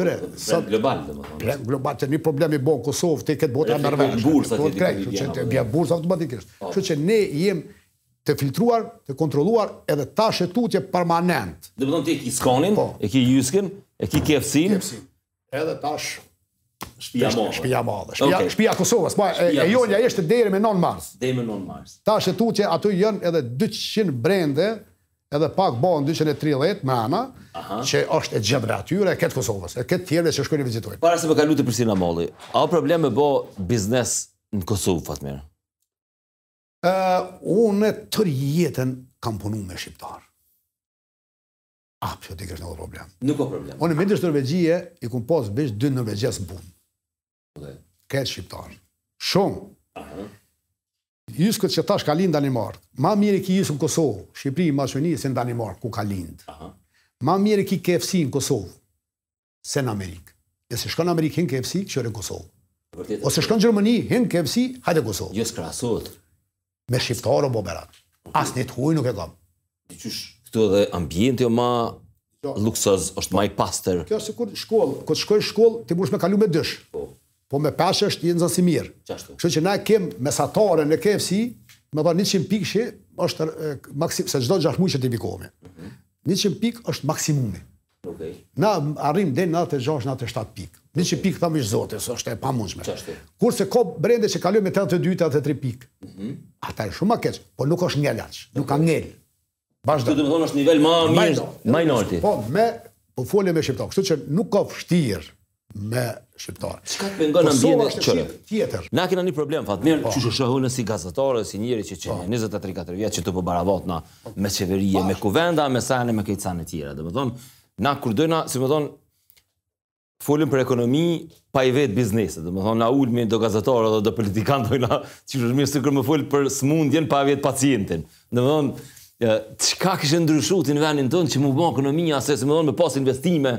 Qyre, sot... global, domethënë. Brend global, që një problem i bon n'Kosovë, t'i ket bota nerva. Reflekton n'bursa të dikahit atje. Reflekton po. n'bursa automatikisht. Po. Kështu që ne jem të filtruar, të kontrolluar, edhe tash e tutje permanent. Domethënë, ti e ki skonin, po. e ki Jyskin, e ki KFC-n. KFC-n. Edhe tash... Shpia madhe. Shpia madhe. Shpia, okay. shpia Kosovës. Pa, po, shpia e jona ishte deri me 9 mars. Deri me 9 mars. Tash e tutje, aty janë edhe 200 brende, Edhe pak bëhen dyqind e tridhjetë me ëndrra e atyre që shkojnë e vizitojnë. Para se me kalu te Prishtina Molli, a o problem me bo biznes në Kosovë, Fatmir? Unë tërë jetën kam punu me shqiptarë. Absolutisht nuk ka problem. Nuk ka problem. Unë midis Norvegjie i kom pas veç dy Norvegjez në punë. Dhe. Krejt shqiptarë. Shumë. Aha. Jyski që tash ka lind Danimark. Ma mirë e ki Jyskun Kosovë, Shqipëri, Maqedoni se në Danimark ku ka lind. Aha. Ma mirë e ki KFC në Kosovë se në Amerikë. Nëse shkon në Amerikë hin KFC, kqyre në Kosovë. Vërtet. Ose shkon në Gjermani, hin KFC, hajde në Kosovë. Jo s'krahasohet. Me shqiptarë o bo bereqet. As një të huj nuk e kam. Qysh, këtu edhe ambjenti o ma luksoz, është ma i pastër. Kjo është sikur shkollë, kur shkoj shkollë, ti mund me kalu me dysh. Po. Po me pesëshe është nxënës i mirë. Qashtu. Kështu që na e kem mesatare në KFC, me thënë 100 pikë, që është maksim, se çdo gjashtë muj certifikohemi. 100 mhm. pikë është maksimumi. Na arrijmë deri në nadhjetë e gjashtë, nadhjetë e shtatë pikë. Njëqind pikë thamë ish zoti, se është e pamundshme. Kurse ka brende që kalojnë me tetëdhjetë e dy, tetëdhjetë e tri pikë. Mhm. Ata janë shumë më keq, por nuk është ngelaç. Nuk ka ngel. Vazhdo. Këtu domethënë është niveli ma i mirë, ma i lartë. Po, me, po folje me shqiptar. Kështu që nuk ka vështirë. me shqiptarë. Çka të pengon në ambientin e çka? Tjetër. Na kena një problem, Fatmir, po e shoh unë si gazetar, si njeri që qe 23-4 vjet qetu po ballavitna me qeveri, me kuvenda, me sane, me krejt sene tjera. Domethënë, na kur dojna, si me thënë, folim për ekonomi, pa i vetë bizneset. Domethënë, na ulmi do gazetarë dhe do politikanë, dojna, që shumë mirë sikur me folë për smundjen, pa i vetë pacientin. Domethënë, Çka kishe ndryshu ti në venin tonë që m'u bo ekonomia, ose domethënë me pas investime,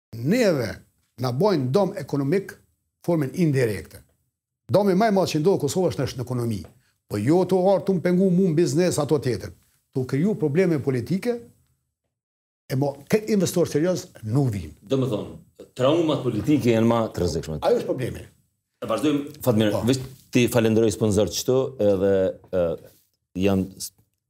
neve na bojnë dom ekonomik në formën indirekte. Domi më i madh që i ndodh Kosovës është në ekonomi. Po jo tu ardh tu më pengu mu në biznes a atë tjetrin. Tu kriju probleme politike e mo këtu investor serioz nuk vijnë. Domethënë, traumat politike janë më të rrezikshme. Ai është problemi. E vazhdojmë Fatmir, po, veç t'i falenderoj sponsorët qëtu edhe jena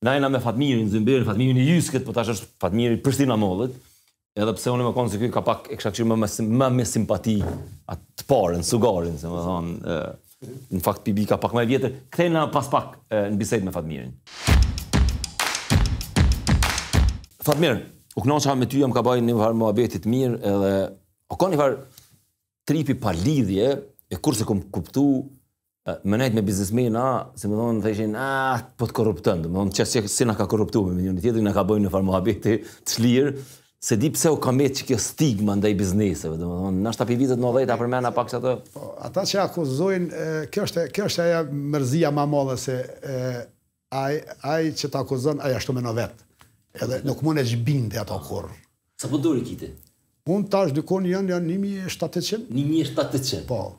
Na jena me Fatmirin, Zymberin, Fatmirin e Jyskit, po tash është Fatmiri i Prishtina Mollit. Edhe pse unë mbaj mend se ky, ka pak e kisha kështu më më më me simpati atë të parën, Sugarin, domethënë, në fakt Pibi ka pak më i vjetër, kthejna pas pak në bisedë me Fatmirin. Fatmir, u kënaqa me ty, jam ka baj një farë muhabeti mirë, edhe o kan një farë tripi pa lidhje, e kurrë s'e kom kuptu, Më nejtë me biznesmena, domethonë, thojshin, a, po të korruptojnë, domethonë, qysh që s'na ka korruptu me njëni-tjetrin, na kem bo njëfarë muhabeti të lirë, s'e di pse u ka metë qikjo stigma ndaj bizneseve, domethonë, ndoshta pi viteve nëntëdhjeta po mendoj pak që atë... Po, ata që akuzojnë, kjo është, kjo është ajo mërzia ma e madhe se ai, ai që të akuzon, ai është në vete. Edhe nuk mundesh me bindë ato kurrë. Sa punëtorë i ki ti? Unë tash dikun janë, janë 1700. 1700? Po.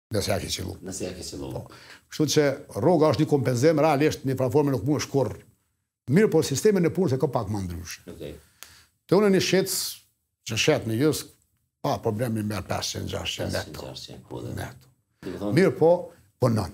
Nëse ja ke qëllu. Nëse ja ke qëllu. Po. Kështu që rroga është një kompensim, realisht një platformë nuk mun me shku. Mirëpo sistemin e punës e ka pak ma ndryshe. Okej. Okay. Te unë një shitës që shet në Jysk, pa problem i merr 500-600 neto. 500-600 po dhe. Neto. Mirëpo punon.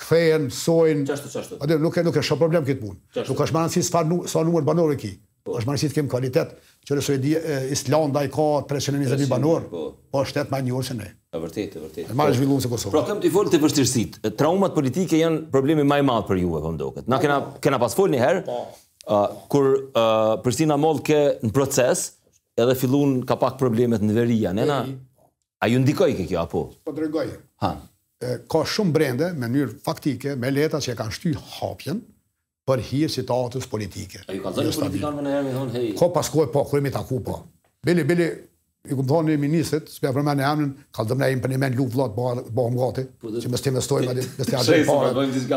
Kthehen, mësojnë. Qashtu, qashtu. Aty, nuk e, nuk e shoh problem këtë punë. Qashtu. Nuk është me rëndësi çfarë nu, sa numër banorë ki. Po. Është me rëndësi të kemi kvalitet. Qe, s'e di, e, Islanda i ka treqind e njëzet mijë banorë. Po. Po është shtet më i njohur se ne. E vërtetë, e vërtetë. Është më i zhvilluar se Kosova. Pra jemi tu fol te vështirësitë. E, Traumat politike janë problemi më i madh për ju, apo më duket. Na kena, kena pas fol një herë. Po. Ë, kur, ë, Prishtina Mall ke në proces, edhe fillun kapak problemet në veri, a ne na, a ju ndikojke kjo, apo? Po tregoj. Ha. Ka shumë brende, me mënyrë faktike, me letra që e kanë shty hapjen për hir të situatës politike. A ju keni thënë politikanëve ndonjëherë me thonë hej? Ka pas kohë po, kur jemi taku po. Bile bile i kom thonë një ministrit, s'po ja përmend emrin, a ka, thashë, a përnjëmend luftë vëlla të bëhem gati, që mos të investojmë atë, mos të japim para.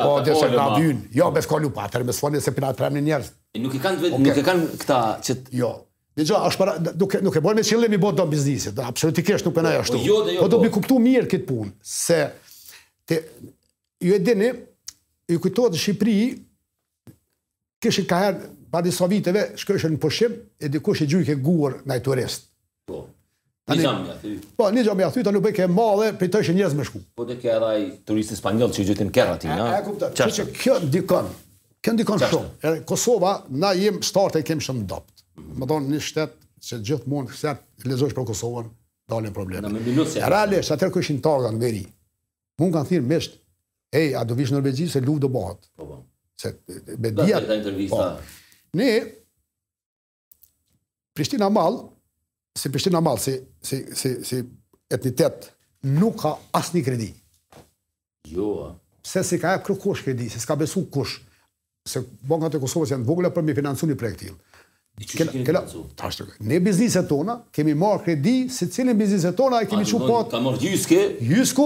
Po dhe s'na vijnë. Jo, nëse s'ka luftë, atëherë mos folni se po na i trembni njerëz. Nuk e kanë vetë, nuk e kanë këta që Jo. Dhe jo, është para, nuk, nuk e bojnë me qëllim me i bo dom biznesit, jo, absolutikisht nuk mendoj ashtu. Po, jo, dhe jo, po, duhet me kuptu mirë këtë punë, se, te, ju e dini, ju kujtohet në Shqipëri, kishin kaherë, para disa viteve, shkojshin në pushim, e dikush e gjujke gur naj turist. Po. Tani, një gjamë aty. Po, një gjamë aty, tani u bojke e madhe, pritojshin njerëz me shku. Po te ke edhe ai turist spanjoll që i gjujtën kerrin aty, a? E kuptoj. Qe, qikjo ndikon. Kjo ndikon shumë. Edhe Kosova, na jem, startin e kem shumë të dobët. Mhm. Domethonë një shtet që gjithmonë nëse lexon për Kosovën, dalin probleme. Realisht, atëherë kur ishin trazirat në veri. Mu m'kanë thirrë, m'thojshin, ej, a do vjen në Norvegji se luftë do bëhet. Po po. Se media. Po. Ne Prishtina Mall, si Prishtina Mall, si, si, si, si entitet, nuk ka asnjë kredi. Jo, a? Se s'i ka jep kërkush kredi, se s'ka besu kush. Se bankat e Kosovës janë të vogla për me financu një projekt të tillë. Në bizneset tona, kemi marrë kredi, secili n'bizneset tona, e kemi që po... Ka marrë Jysku? Jysku,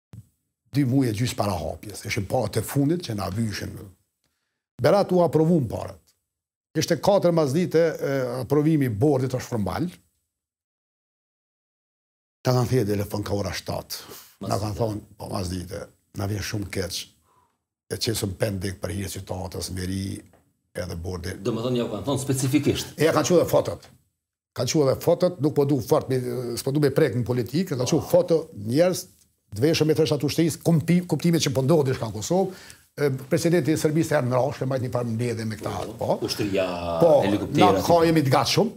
dy muaj e gjysë para hapjes, ishin paret e fundit që na vyshin. Berat u aprovun paret. Ishte 4 mas dite aprovimi i bordit është formal. Na kanë thirr telefon ka ora 7. Na kanë thonë, po mas dite, na vjen shumë keq. E qesim pending për hir t'situatës n'Veri edhe bordit. Domethonë, ja u kanë thonë specifikisht. E ja kanë çu edhe fotot. Kanë çu edhe fotot, nuk po du fort, s'po du me prek në politikë, kanë çu foto njerëz të veshun me tesha të ushtrisë, kuptimi që po ndodh diçka në Kosovë, presidenti i Serbisë atëherë në radhë, shkoi mbajt një farë mbledhje me këta, po. Ushtria, helikoptera. Po, na jemi të gatshëm.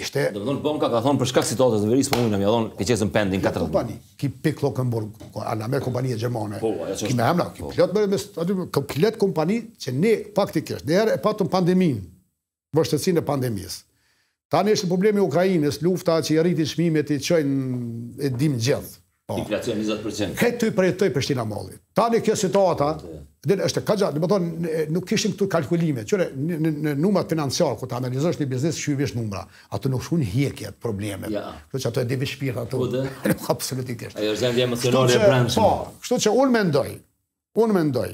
Ishte. Domthon banka ka thonë për shkak situatës në Veri s'po mundem, ja dhon, e qesim pending 4 ditë. Kompani, ki Peek Cloppenburg, ana me kompania gjermane. Po, ajo është. Ki me emra, ki plot me aty komplet kompani që ne faktikisht, njëherë e patëm pandeminë. vështirësinë e pandemisë. Tani ishte problemi i Ukrainës, lufta që i rriti çmimet i çojnë e dimë gjithë. Inflacion njëzet për qind. Këto i përjetoi Prishtina Malli. Tani kjo situata që është ka zgjat, domethënë nuk kishin këtu kalkulime. Që në numrat financiarë kur ta analizosh një biznes që i vish numra, ato nuk shkojnë hjekjet, problemet. Kështu që ato e di veç shpirti ato. Absolutikisht. Ajo është gjendje emocionale e brendshme. Po, kështu që unë mendoj Unë mendoj,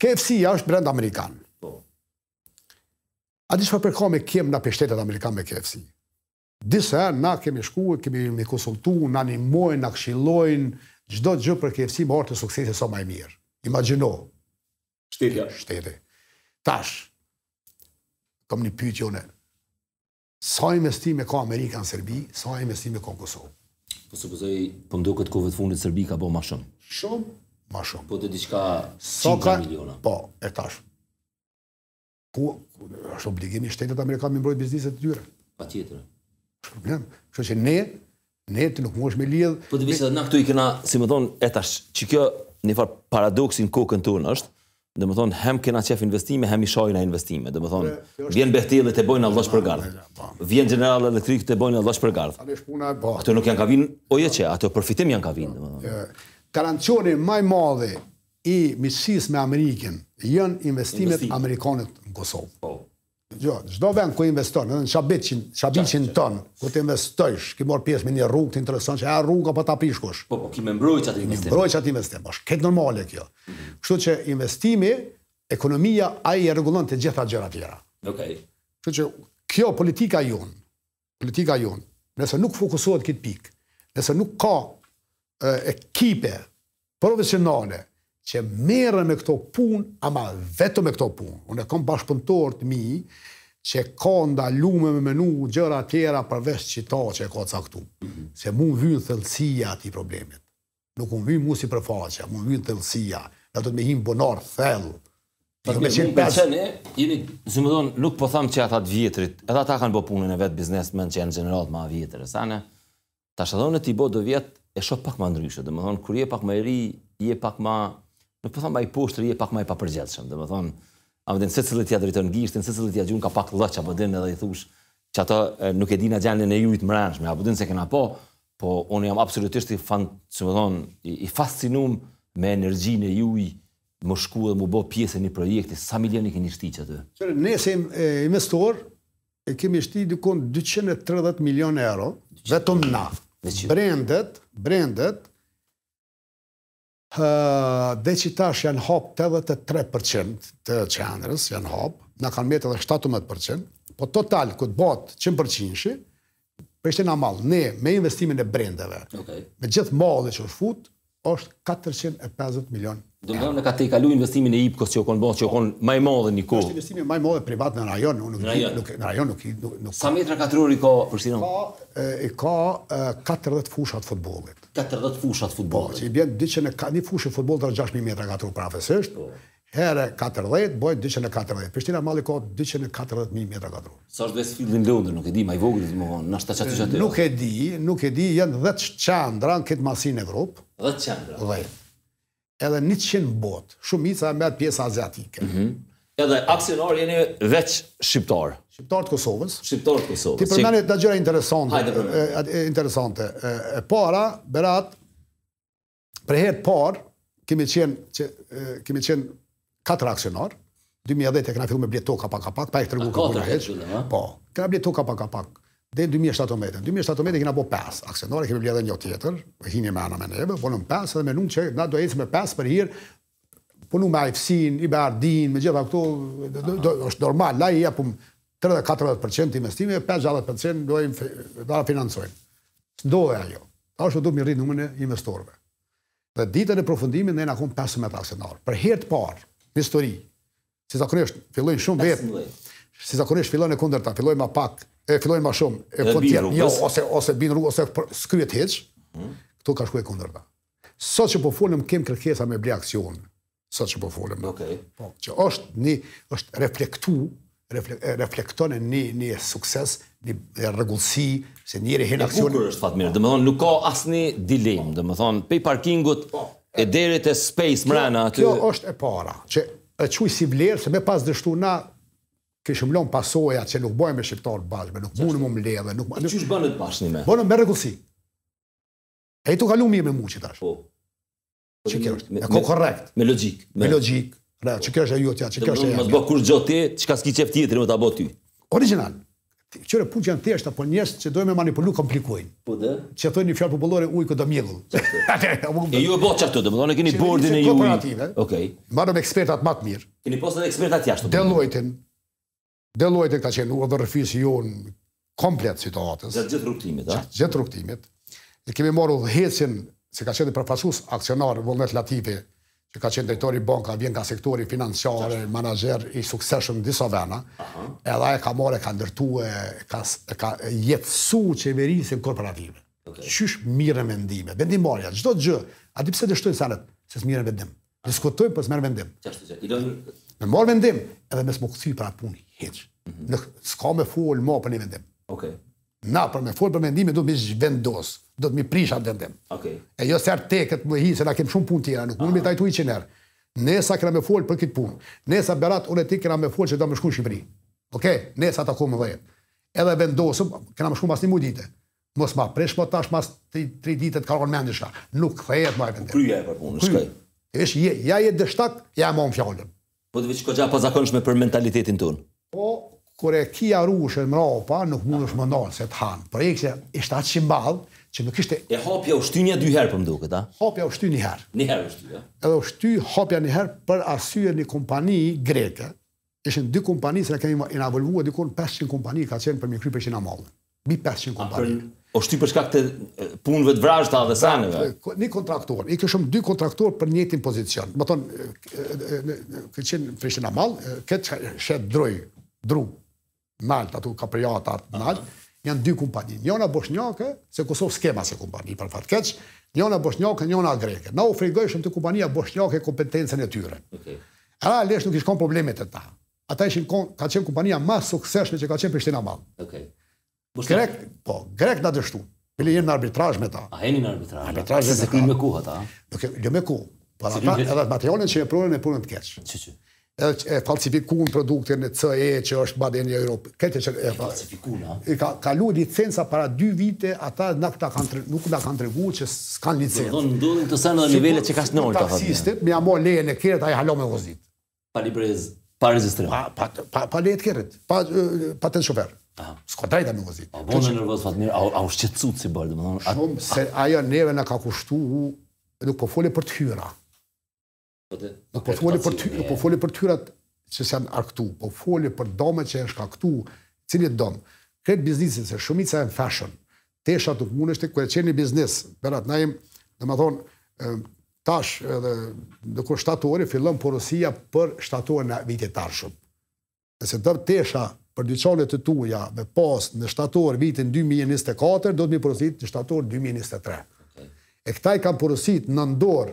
KFC është brend amerikan. Po. A di çfarë përkrahje kem nga vetë shteti amerikan me KFC? Disa herë na kemi shku, kemi u konsultu, na ndihmojnë, na këshilojnë, çdo gjë për KFC me ardh te suksesi sa ma i mirë. Imagjino. Shteti, a? Shteti. Tash, kom një pytje unë, Sa investime ka Amerika në Serbi, sa investime ka në Kosovë? Po supozoj, po m'duket kohëve të fundit n'Serbi ka bo ma shumë. Shumë ma shumë. Po të diçka 100 miliona. Po, e tash. Po, është obligim i shtetit amerikan me i mbrojt bizneset e tyre. Patjetër. Është problem. Kështu që ne Ne ato nuk mundesh me i lidh. Po të vish edhe na këtu i kena, si me thonë, e tash, që kjo një farë paradoksi n'kokën tonë është, domethonë, hem kena qejf investime, hem i shajna investime, domethonë, vjen Bechteli e bojnë, na e losim për gardhë, po. vjen General Electric e bojnë, na e losim për gardhë. Po. Ato nuk janë ka vinë, o je që, ato përfitim janë ka vinë, domethonë. Garancioni ma i madh i miqsisë me Amerikën, janë investimet amerikane në Kosovë. Po. Jo, çdo vend ku investon, edhe në Çabiçin, Çabiçin ton, kur të investojsh, ke marr pjesë me një rrugë, të intereson që rrugën a po ta prish kush. Po, po, ki me mbrojt qat investim. Me mbrojt qat investim, është krejt normale kjo. Mhm. Kështu që investimi, ekonomia, ai i rregullon të gjitha gjërat tjera. Okej. Okay. Kështu që kjo politika jonë, politika jonë, nëse nuk fokusohet këtë pikë, nëse nuk ka ekipe profesionale që merren me këto punë, ama vetëm me këto punë. Unë kam bashkëpunëtorë të mi që ka ndalume me menu gjëra tjera përveç qita që e ka caktu. Se më vyn thellësia e atij problemit. Nuk më vyn mua sipërfaqja, më vyn thellësia. Na duhet me hi n'bunar thellë. Po jo me qenë pesë. Çeni, jeni, si më thon, nuk po them që ata të vjetrit, edhe ata kanë bërë punën e vet biznesmen që janë gjenerata më vjetër, sa ne. Tash edhe unë t'i bë do vjet e shoh pak më ndryshe, domethënë kur je pak më i ri, je pak më nuk po them i poshtër, je pak më i papërgjegjshëm, domethënë a vjen secilit ja drejton gishtin, secilit ja gjun ka pak lloç apo din edhe i thosh që ata nuk e dinë gjendjen e juj të brendshme, apo din se kena po, Po unë jam absolutisht i fan, si më thon, i, i fascinuar me energjinë e juaj, me shku edhe m'u bë pjesë e një projekti, sa milion i keni shti që aty? Qërë, ne si investitor, e kemi shti dikun 230 milion euro, vetëm na. Brendet, brendet, Dhe që tash janë hapë tetëdhjetë e tre për qind të qendrës, janë hapë, na kanë mbetë edhe shtatëmbëdhjetë për qind, po total kur të bëhet qind për qind-shi, Prishtina Mall, ne me investimin e brendeve, okay. me gjithë mallin që është fut, është 450 milion. Domethënë ka tejkalu investimin e IPKO-s që u kanë bërë, që u kanë më i madh në kohë. Është investimi më i madh privat në rajon, unë nuk di, nuk në rajon nuk nuk. Sa metra katror i ka Prishtina? Ka i ka 40 fusha të futbollit. Katërdhjetë fusha të futbollit. Po, që i bjen dyqind e ka, një fushë futboll rreth gjashtë mijë metra katror përafërsisht. Po. Herë katërdhjetë bëhet dyqind e katërdhjetë. Prishtina malli ka dyqind e katërdhjetë mijë metra katror. Sa është Westfield-i në Londër, nuk e di, ma i vogël më vonë, na shta çati çati. Nuk e di, nuk e di, janë dhjetë qendra në këtë masë në Evropë. Dhjetë qendra. Dhjetë. Edhe njëqind në botë. Shumica e merr pjesa aziatike. Mhm. Edhe aksionarë jeni veç shqiptarë. Shqiptarë të Kosovës. Shqiptarë të Kosovës. Ti përmend gjëra interesante. Hajde përmendje. Interesante. E para, Berat, për herë të parë, kemi qenë, kemi qenë katër aksionarë, 2010 e kena fillu me ble toka pak a pak, pa e këtë rëgu këtë heq, po, kena blet toka pak a pak, dhe në 2017, në 2017 u kena bo 5 aksionarë, e kemi blet dhe një tjetër, e hini me ana me neve, u bonë 5 edhe menum që na do ecim me 5 për hirë, po në me IFC-in, EBRD-in, me gjitha këto, është normal, na i japim 30-40% investime, 50% do ata financojnë. S'ndodhi ajo, tash u desht me rritë numrin e investitorve. Dhe ditën e përfundimit ne na u bon pesëmbëdhjetë aksionarë. Për herë të parë në histori, si zakonisht fillojnë shumë vetë, si zakonisht fillon e kundërta, fillojnë më pak, e fillojnë më shumë, e fund tjetër, jo, ose, ose bin n'rrugë, ose s'kryhet hiç, këtu ka shku e kundërta. Sot që po folim, kem kërkesa me ble aksion, sa që po folëm. Okay. Po, që është një, është reflektu, reflekton e një, një sukses, një rregullsi, se njëri hinë aksion... E bukur është Fatmir, domethonë, nuk ka asnjë dilemë, domethonë, pej parkingut po, e deri te space mrena aty... Kjo është e para, që e quj si vlerë, se me pas dështu na, kishim lënë pasoja që nuk bojmë me shqiptarë bashkime, nuk mund me u mbledhë, nuk... Në qysh bënë të bashkëni me? Bënë me rregullsi. E je tu kalu mirë me mu qetash. Po. Qekjo është. E ko korrekt. Me logjikë. Me logjikë. Pra, qekjo është e jotja, qekjo është e jemja. Mos bë kujt gjë ti, çka s'ki qef tjetri me ta bë ty. Original. Kqyre punë që janë t'thjeshta, po njerëz që dojnë me manipulu komplikojnë. Po dhe? Qysh thonë një fjalë popullore ujku do mjegull. e ju e bëtë qartë, domethonë e keni bordin e juj. Okej. Okay. Marrim ekspertat ma të mirë. Keni pasë dhe ekspertat jashtë. Deloitin, Deloitte ka qenë udhërrëfyesi jonë komplet situatës. Gjatë gjithë rrugëtimit, a? Gjatë gjithë rrugëtimit. E kemi marrë udhëheqjen, se ka qenë përfaqësues aksionar Vullnet Latifi, që ka qenë drejtor i banka, vjen nga sektori financiar, menaxher i suksesshëm në disa vena. Edhe ai e ka marrë, e ka ndërtuar, e ka e ka jetësuar qeverisjen korporative. Qysh mirren vendime, vendimmarrja, çdo gjë. A di pse dështojnë senet? Se s'mirren vendim. Diskutojmë për të marrë vendim. Çfarë është? I lëmë me marrë vendim edhe mos me u kthy për atë punë hiç. Mhm. Nuk s'ka me fol ma për një vendim. Okej. Okay. Na për me fol për vendimin duhet me zhvendos, duhet me prish atë vendim. Okej. Okay. E jo sert tek këtë me hi se na kem shumë punë tjera, nuk mund ta trajtoj qin herë. Nesër kena me fol për këtë punë. Nesër Berat unë e ti kena me fol se do me shku në Shqipëri. Okej, okay. nesër takom më vjen. Edhe vendosëm, kena me shku pas një muaj ditë. Mos ma prish mo tash mas tri dite të ka ra n'men diçka nuk kthehet mo ai vendim. U kry ajo punë, shkoi. Ti veç je ja je dështak ja e mban fjalën. Po ti veç kogja e pazakonshme për mentalitetin tonë. Po kur e ki arushën mrapa nuk mundesh me u nal se të han. Projekti ishte aq i madh që nuk kishte. E hapja u shty nja dy herë po më duket a? Hapja u shty një herë. Një herë u shty a? Edhe u shty hapja një herë për arsye një kompani greke Ishin dy kompani se na kemi involvuar diku në 500 kompani ka qenë për me e kry Prishtina Mallin. Mbi 500 kompani. U shty për shkak të punëve të vrazhta dhe seneve. Një kontraktor, i kishim dy kontraktor për njëtin pozicion. Domethonë, këtë qenë Prishtina Mall, këtë shetë droj, dru, nalt, ato kapriatat nalt, janë dy kompani. Njëra boshnjake, se Kosovë s'kem asi kompani për fat keq, njëra boshnjake, njëra greke. Na u frigojshim te kompania boshnjake kompetencën e tyre. Okay. Realisht nuk ish kon problemi te ta. Ata ishin kon, ka qenë kompania ma e suksesshme që ka qenë Prishtina Mall. Okay. Grek, po, grek na dështu. Bile jemi në arbitrazh me ta. A jeni në arbitrazh? Arbitrazh s'e ki me ku ata. Nuk e jo me ku. Por ata edhe atë materialin që e prunë e prunë të keq. Qysh qysh. Edhe e falsifikuan produktin e CE që është madje në Europë. Këtë që e falsifikuan. Ja. U ka kalu licenca para 2 vite, ata na këta kanë nuk na kanë treguar që s'kan licencë. Do të ndodhin këto në nivele që ka s'norë. Taksistit, me ja marrë lejen e kerrit, ai hala me vozit. Pa librez, pa regjistrim. Pa pa pa pa leje të kerrit, pa patentë shofer. S'ka të drejtë me vozit. Po u bon nervoz Fatmir, a u a u shqetësu si u bë, domethënë. Shumë se ajo neve na ka kushtu, nuk po fole për të hyra. Po të. Nuk po fole për të, nuk po fole për të hyrat që janë arktu, po fole për domet që janë shkaktu, cilit dom. Krejt biznesit se shumica janë fashion. tesha, tekmbështe, ky u konë një biznis, berat, na jem, domethonë, tash edhe dikun shtatori fillon porosia për shtatorin e vitit t'ardhshëm. Nëse don tesha për dyqane të tuja me pas në shtator vitin 2024, duhet me i porosit në shtator 2023. E këta i kam porosit në nondor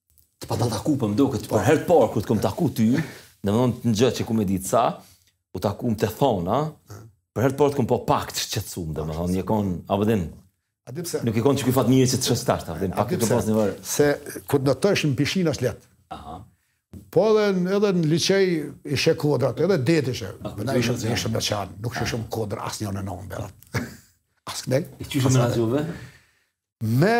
Të pa ta taku për po më duket për herë të parë kur të kom taku ty, domethonë t'njoh qe ku me ditë sa, u takum e t'thona, për herë të parë të kom pa pak të shqetsum, domethonë, je konë, a e din, nuk je konë që kifat mirë që të shqetsum, a e din, pak të kom pa një vërë. Se, qe thonë tash në pishin është letë. Aha. Po edhe edhe në liqe ishin kodrat, edhe det ishe. Ah, po na ishe në ishte me qa, nuk ishe ah. shumë kodra asnjë në nëmbe. As këtej. E qysh i drejtove? me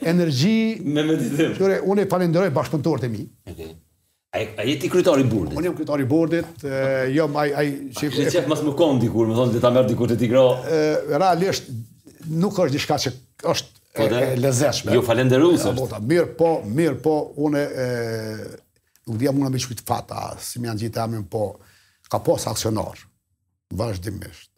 energji... Me meditim. Kqyre, unë i falenderoj bashkëpuntorët e mi. Okay. A je ti kryetar i bordit? Unë jam kryetar i bordit, jo, ai ai shef. Le çet mos me kon dikush, me thonë le ta merr dikush te Tigro. Realisht nuk është diçka që është po e lezetshme. Ju falënderues. Po, mirë po, mirë po, unë e nuk di a muna me qujt fat a, si me ja ngjit emnin po ka pas aksionar. Vazhdimisht.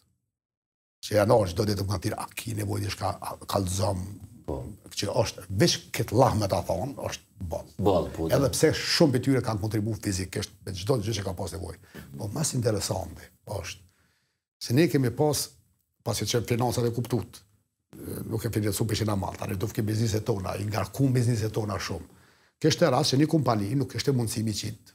Që janë ardhë qe do ditë më herët, a ki nevoj dishka kallzom, po. që është, veç këtë llaf me ta thonë, është boll. Boll, po. Edhe pse shumë prej tyre kanë kontribu fizikisht, me çdo gjo që ka pas nevoj. Po, ma s'interesanti, është, se ne kemi pas, pasi që financat e kputën, nuk e financu Prishtina Mall, tani dufke bizneset tona, i ngarku bizneset tona shumë. Kishte rast që një kompani nuk kishte mundësi me i qitë,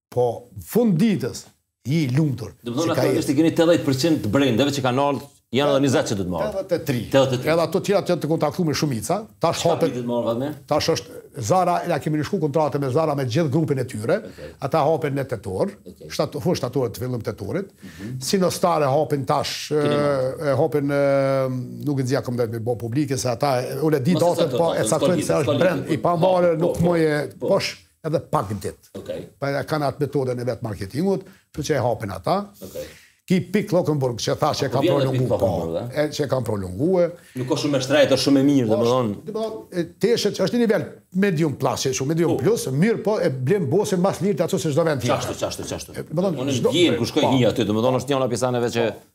Po fund ditës, i lumtur. Do të thonë atëherë i keni 80% të brendeve që kanë ardhur, janë edhe 20 që do të marrin. 83. 83. Edhe ato të tjera janë të kontaktuar me shumica. Tash hapet. Tash është Zara, ja kemi nënshkru kontratë me Zara me gjithë grupin e tyre. Okay. Ata hapen në tetor. Okay. Shtat, fund shtatorit fillim tetorit. Mm -hmm. CineStar e hapin tash, e hapin nuk e di a kom drejt me bë publike se ata unë e di datën, po e caktojnë se është brand i pavarur, po, nuk po, muj e po. posh edhe pak ditë. Okay. Pa e kanë atë metodën e vet të marketingut, që që e hapin ata. Okay. Ki Peek Cloppenburg që tha që e kanë prolongu, po, e që e kanë prolongu e... Nuk o shumë e shtrejt, o shumë e mirë, domethonë... Teshat që është një nivel medium plus, që shumë medium po. plus, mirëpo e blen Bossin mas lirë te ata se çdo vend tjetër. Qashtu, qashtu, qashtu. Domethonë, çdo... Unë në Vjenë kur shkoj hi aty, domethonë është një nga pjesaneve që... Po.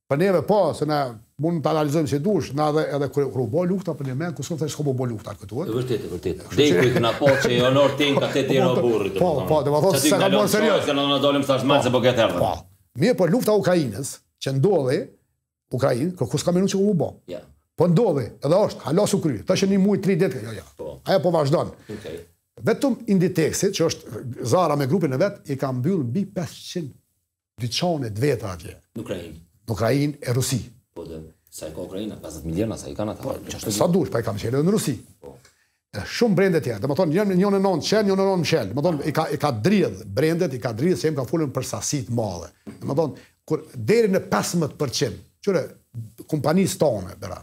Për neve po, se ne mundëm ta analizojmë si dush, na edhe edhe kur kur u bë lufta përnjëmend n'Kosovë thashë s'ka me u bë lufta këtu. E vërtetë, e vërtetë. Deri kur i kena pa që jonë ardhë tenkat te dera e oborrit. Po, po, domethënë s'e ka marrë serioz. Çati ndalon, dalëm thash mal se po ketë erdhën. Po. Mirëpo lufta e Ukrainës që ndodhi n'Ukrainë, kurkush ka menuar që u bë. Ja. Po ndodhi, edhe është, hala s'u kry. Tash një muaj 3 ditë, jo, jo. Po. Ajo po vazhdon. Okej. Vetëm Inditexi, që është Zara me grupin e vet, i ka mbyll mbi 500 Dyqane të veta atje. Në Ukrainë. Në Ukrainë e Rusi. Po de, sa i ka Ukraina, 50 miliona, sa i kanë ata. Po, qashtu. Sa dush, po i kanë mshelë edhe në Rusi. Po. E shumë brende tjerë, domethonë, njën, njën jonë çelë, njën jonë mshelë. Domethonë, i ka, i ka dridhë, brendet i ka dridhë, se jem ka folim për sasi t'madhe. Domethonë, kur deri në 15%, qëre, kompanisë tone, bre,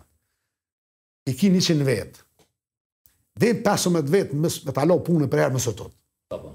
i ki 100 vetë, dhe 15 vetë, me ta lonë punën përniherë më së tëtë. Po, po.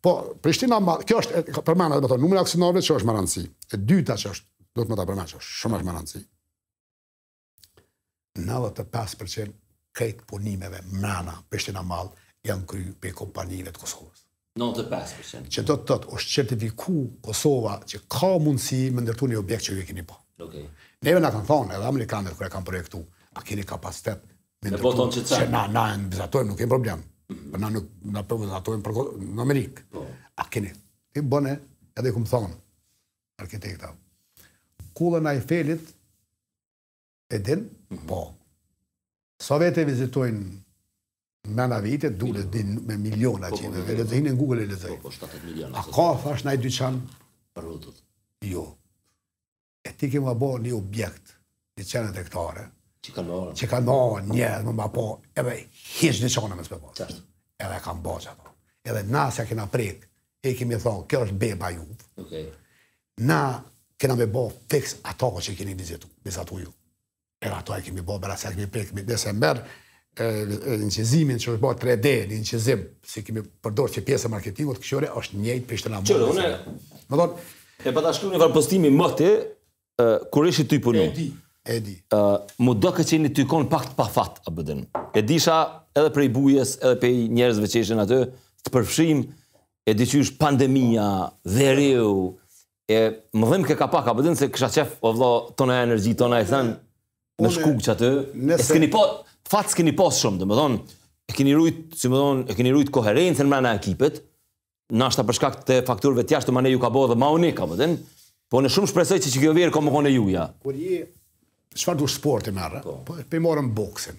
Po, Prishtina Mall, kjo është e përmend, domethonë numri i aksionarëve që është me rëndësi. E dyta që është, du me ta përmend, është shumë me rëndësi. 95% krejt punimeve mrena Prishtina Mall janë kry prej kompanive të Kosovës. 95%. Që do të thotë, është certifiku Kosova që ka mundësi me ndërtu një objekt që ju e keni pa. Okay. Neve na kanë thonë edhe amerikanët kur e kanë projektu, a keni kapacitet Me ndërtu që të Na, na e vizatojmë, nuk e problem. Por na nuk na po vizatojmë për në Amerikë. Po. A keni, ti bëne edhe i kemi thonë, arkitekta. Kullën e Ajfelit, e din, mhm. po. Sa vetë e vizitojnë në vit, dule din me miliona po, që po, dhe dhe në Google e lexoj. Po, po, 7 miliona. A ka, thash, naj dyqan? Përreth. Jo. E ti ke me bo një objekt, një qendër tregtare, që ka me ardhë, që ka me ardhë njerëz, me pa, edhe hiç një qone me së përbo. Qashtu. Edhe kem bo qato. Edhe na s'e kena prek, i kemi thonë, kjo është beba e juve. Okay. Na kena me bo fix ato që keni vizitu, vizatu ju. Edhe ato e kemi bo, bre as s'e kemi prekë, me nëse merr inçizimin që është bo 3D, një inçizim, si e kemi përdorë si pjesë e marketingut, këshore është njëjtë Prishtina Mall. Qërë, une, domethonë, e pata shkru një farë postimi më ti, kur ishit tu punu. E di, e di. M'u doke që jeni tu konë pak të pafat, a po din. E disha edhe prej Bujës, edhe prej njerëzve që ishen aty, të përfshim, e di që është pandemija, veriu, E më dhimb ke ka pak, a po din se kisha qef, o vla, tona energji, tona e thënë, me shku qaty, e s'keni pas, fat s'keni pas shumë, domethonë, e keni rujt, si me thonë, e keni rujt koherencën mrena ekipit, nashta për shkak të faktorëve të jashtëm, anej ju ka bo edhe ma unik, a po din, po unë shumë shpresoj që që kjo verë ka me konë e juja. Kur je, çfarëdo sporti merr, po, po pe marrim boksin.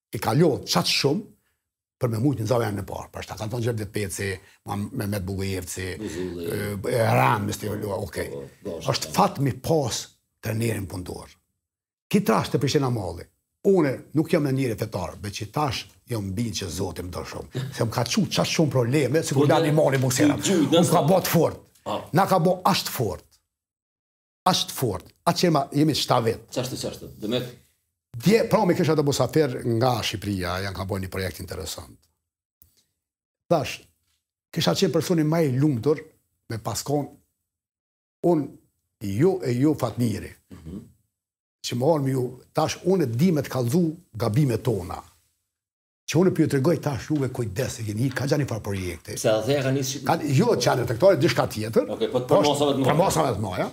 i ka lodhë qaq shumë për me mujtë me zanë vend të parë. Prapë, ka thonë gjithë edhe Peci, Memet Bugujevci, e ramë, mështë të lua, oke. Po, po, është fat me e pasë trenerin punëtor. Kit rast te Prishtina Mall-i, unë nuk jam një njeri fetar, veç tash jam bind që Zoti më do shumë. Se më ka çu qaq shumë probleme, si ku lani mali më kësera. Më ka ba të fortë. Na ka bo aq të fortë. Aq të fortë, aq që ma, jemi shtatë vetë. Qashtu, qashtu, dhe me... Dje prama i kisha do musafirë nga Shqipëria, janë ka bojnë një projekt interesant. Thash, kisha qenë personi ma i lumtur me pas kon unë ju, e ju Fatmiri. Mm -hmm. Që me ardh m'ju, tash unë e di me të kalzu gabimet tona. Që unë po ju tregoj tash juve kujdes se jeni ka bani një farë projekti. Se edhe e ka nis Shqipëri. Ka, jo, që janë në tregtore, diçka tjetër. Okej, po të përmasave të mëdha. Përmasave të mëdha.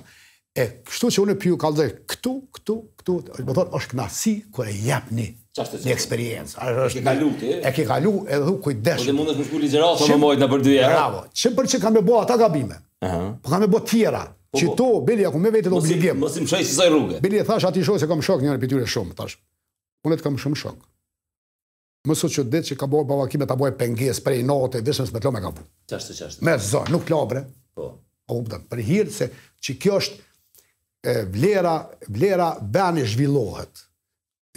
E kështu që unë po ju kallzoj këtu, këtu, këtu, do të thotë është kënaqësi kur e jepni një eksperiencë. A është e kalu ti? E ke kalu edhe thu kujdes. Po ti mundesh me shku ligjëratë apo mojt na për dy javë. Bravo. Qind për qind s'kanë me bo ato gabime. Ëh. Po kanë me bo tjera. Po, që po. t'e le njëfarë me vete do obligim. Mos me shku asaj rruge. Beli thash aty shoh se kam shok njërin prej tyre shumë thash. Unë të kam shumë shok. Mos u çudit që ka ba vaki me ta ba pengesë prej inatit, veç me të lanë me gabu. Qashtu, qashtu. Me zor, nuk labre. Po. A po din, për hir se që kjo është e, vlera, vlera bani zhvillohet.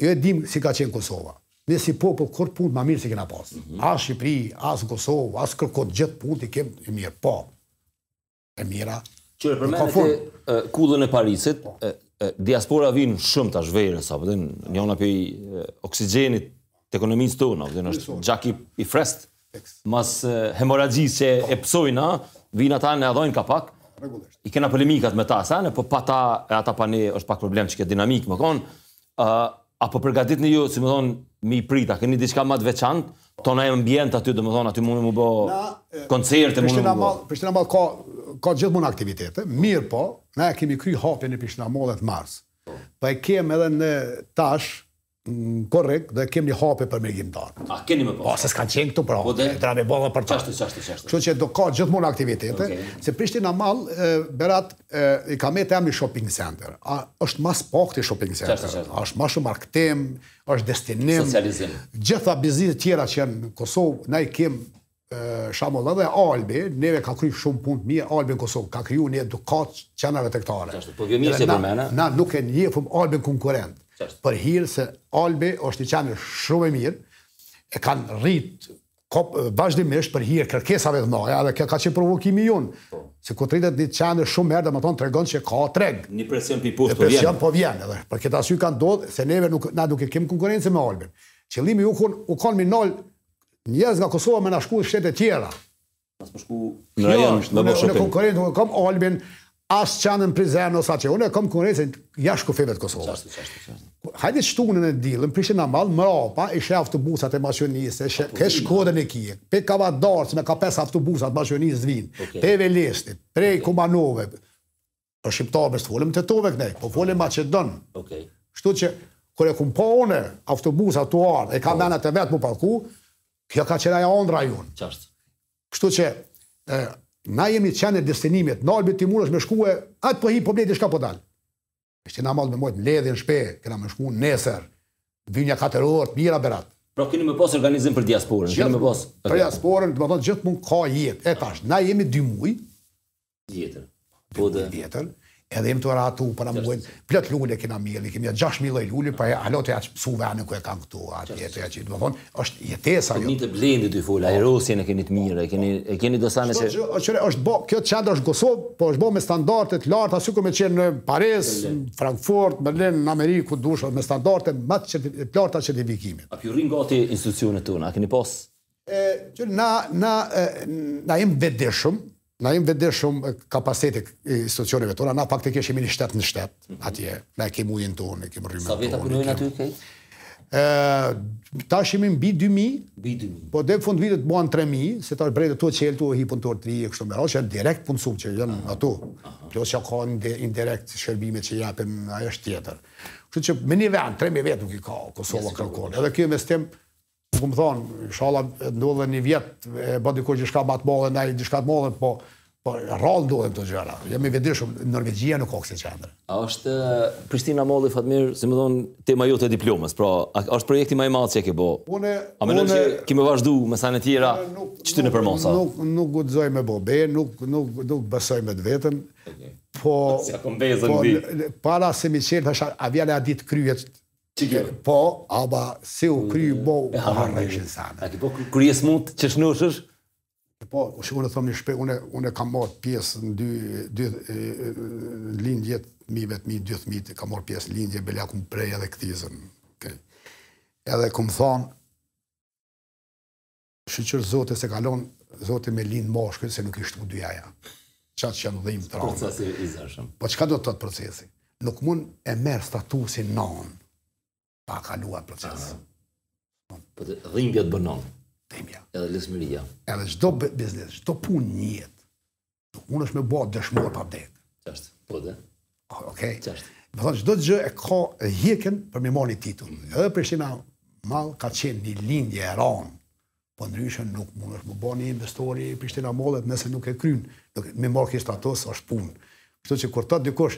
Jo e dim si ka qenë Kosova. Ne si popull, kurrë punët ma mirë s'i kena pasë. Mm -hmm. As Shqipëri, as Kosovë, as kërkah. Gjithë punët i kemi mirë. Po. e mira. Që e përmendet kullën e Parisit, po. diaspora vijnë shumë tash verës, a po din, po njona prej oksigjenit të ekonomisë tonë, a po din, është gjak i freskët, mas hemorragjisë që e pësojna, vijnë ata na ndihmojnë ka pak, i kena polemikat me ta, si na, po pa ta, e ata pa ne, është pak problem qik dinamikë me konë, Uh, a po përgatitni ju, si me thonë, me i pritë, keni diçka ma të veçantë? Tonë ai ambient aty, domethonë, aty mund me bo koncerte, mund me bo... Prishtina Mall ka, ka gjithmonë aktivitete, mirëpo, na e kemi kry hapjen e Prishtina Mall-it mars. Po e kem edhe një tash, në korrik, do kemi një hapje për mërgimtarë. A, keni me bo? Po, se s'kanë qenë këtu, pra, po, dhe... tash me bo për ta. Qashtu, qashtu, qashtu. Kështu që do ka gjithmonë aktivitete, se Prishtina Mall, Berat, E, i ka met emni shopping center. A, është ma s'pakti shopping center. Qashtë, qashtë. A, është ma shumë argëtim, është destinim. Socializim. Gjitha bizniset tjera që janë në Kosovë, na i kem shembull edhe Albi, neve ka kry shumë punë të mirë, Albi në Kosovë, ka kriju një edukatë qendrave tregtare. Qashtë, po kjo mirë se përmena. Na nuk e njefim Albin konkurrent. Qashtë. Për hirë se Albi është një qendër shumë e mirë, e kanë rritë ka vazhdimisht për hir kërkesave të mdhaja dhe kjo ka qenë provokimi jonë. Po. Se kur t'rritet një qendër shumë herë, domethënë tregon që ka treg. Një presion pi poshtë po vjen. Presion po vjen edhe. Për këtë arsye ka ndodh se neve nuk na nuk e kemi konkurrencë me Albin. Qëllimi u kon u kon me nal njerëz nga Kosova me na shku në shtete tjera. Mos me shku në jo, rajon me bo shopping. Në konkurrencë nuk e kom Albin as qendrën n'Prizren ose atë. Unë e kom konkurrencën jashtë kufijve të Kosovës. Hajde shtunën e dilën, Prishtina Mall, mrapa, i shef autobusat e Maqedonisë, she, ke shkodën e kije. Pe Kavadarc, me ka pesë autobusa t'Maqedonisë vijnë. Pe Velesit, prej Kumanove. Për shqiptarë s'folim Tetovë e këne, po folim maqedon. Okay. Shtu që, kur e kom pa une, autobusa të ardhë, e ka po. mena të vetë mu parku, kjo ka qenë ajo andrra jonë. Qashtë. Shtu që, e, na jemi qendër e destinimit, në Albi ti munesh me shku e, atë po hin po blen diçka po del. Prishtina Mall me mojtë në ledhin shpe, kena me shku nesër, vinja 4 orë të mira berat. Pra keni me pas organizim për diasporën, keni me pos... Për diasporën, domethonë, gjithmonë ka jetë, e tash, na jemi dy muj, vjetër. Dy muaj të vjetër, edhe jem të ratu, po na mungojnë, plot lule kena mirë, i kemi ja 6.000 lloj lule, pa po e alo të ja që pësu vene ku e kanë këtu, atje të ja që, domethonë, është jetesa jo. Një të blendi të i full, ajrosjen e keni të mirë, e keni do sene që... Qëre, është bo, kjo qendër është n'Kosovë, po është bo me standarde t'larta, a sikur me qenë në Paris, Frankfurt, Berlin, në Amerikë, ku dush, me standardet më të larta të certifikimit. A p'ju rrin gati institucionet tona, a keni pas E, që na, na, na jem vetëdijshëm, na jem vetëdijshëm kapasitetit e institucioneve tona, na faktikisht jemi një shtet në shtet, mhm. atje, na e kemi ujin tonë, e kemi rrymën tonë. Sa veta punojnë aty këtej? Tash jemi mbi 2.000, po deri fund vitit bohen 3.000, se tash brendet tuj çelë, të hipën të orë 3, e kështu me radhë, që janë direkt punësum që janë ato, kjo që ka një indirekt shërbime që japën, ajo është tjetër. Kështu që me një vend, 3.000 vetë nuk i ka, Kosova kërkund, edhe kjo investim, Domethonë, ishalla ndodh edhe një vjetë, e bën dikush diçka ma t'madhe, naj diçka t'madhe, po, po rrallë ndodhin kto gjëra. Jemi vetëdijshëm, Norvegjia nuk ka ksi qendre. A është Prishtina Mall-i, Fatmir, si me thonë, tema jote e diplomës, pra, a është projekti ma i madh që e ke bo? Une, a menon se ki me vazhdu me sene tjera, që ty në përmasa? Nuk, nuk guxoj me bo, be, nuk, nuk, nuk besoj me të vetën, po, po, para se mi qertë, a vjale a ditë kryet, Ç'gjë? Po, ama si u kry bo u harra i shënsana. A ti po kryes mund të shnoshesh? Po, ush, unë thom shpesh, unë, unë kam marrë pjesë në dy, dy lindjet, e fmive t'mi, dy fmijt, kam marrë pjesë n'lindje, bile ja kum pre edhe kërthizën. Okay. Edhe kum thonë, Shyqyr Zotit s'e ka lon Zoti me lind meshkujt se nuk ish shtu dynjaja. Qaq që janë dhimbë traumë. Procesi i zëshëm. Po çka do të thotë procesi? Nuk mund e merr statusin nonë pa kalu at proces. Po të dhimbja të bon nonë. Dhimbja. Edhe lësmëria. Edhe çdo biznes, çdo punë në jetë. Nuk mundesh me u bo dëshmor pa vdek. Qashtu, po de. Okej. Qashtu. Domethonë, çdo gjë e ka hjekën për me marrë ni titull. Mm. Edhe Prishtina Mall ka qenë një lindje e ranë, po ndryshe nuk mundesh me u bo një investor i Prishtina Mallit nëse nuk e kryn. Nuk, me marrë kit status është punë. Kështu që kur ta dikush,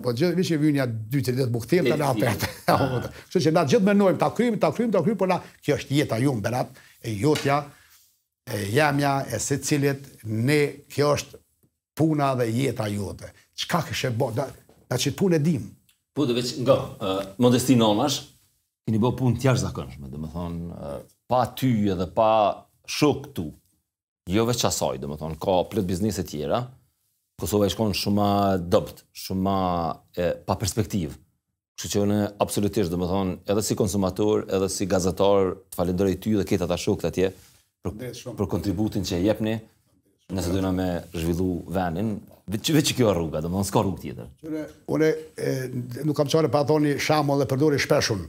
Po gjithqysh e vynë nja 2-3 bukë thirrë të na thërët. Kështu që na gjithë menojmë ta kryjmë, ta kryjmë, ta kryjmë, por na kjo është jeta jonë Berat, e jotja, e jemja, e secilit, ne kjo është puna dhe jeta jote. Çka kishe bo, da, da që punë e dim. Po de veç nga, uh, modestinë anash, keni bo punë të jashtëzakonshme, domethonë, uh, pa ty edhe pa shokët tu, jo veç asaj, domethonë, ka plot biznese tjera, Kosova ish kon shumë ma e dobët, shumë ma e, pa perspektivë. Kështu që unë absolutisht, domethonë, edhe si konsumator, edhe si gazetar, të falënderoj ty dhe krejt ata shokët atje, për, për kontributin që e jepni, nëse dojna me zhvillu venin, veç, veç kjo rruga, domethonë, s'ka rrugë tjetër. Unë nuk kam qare pa thoni shamo edhe e përdori shpesh unë.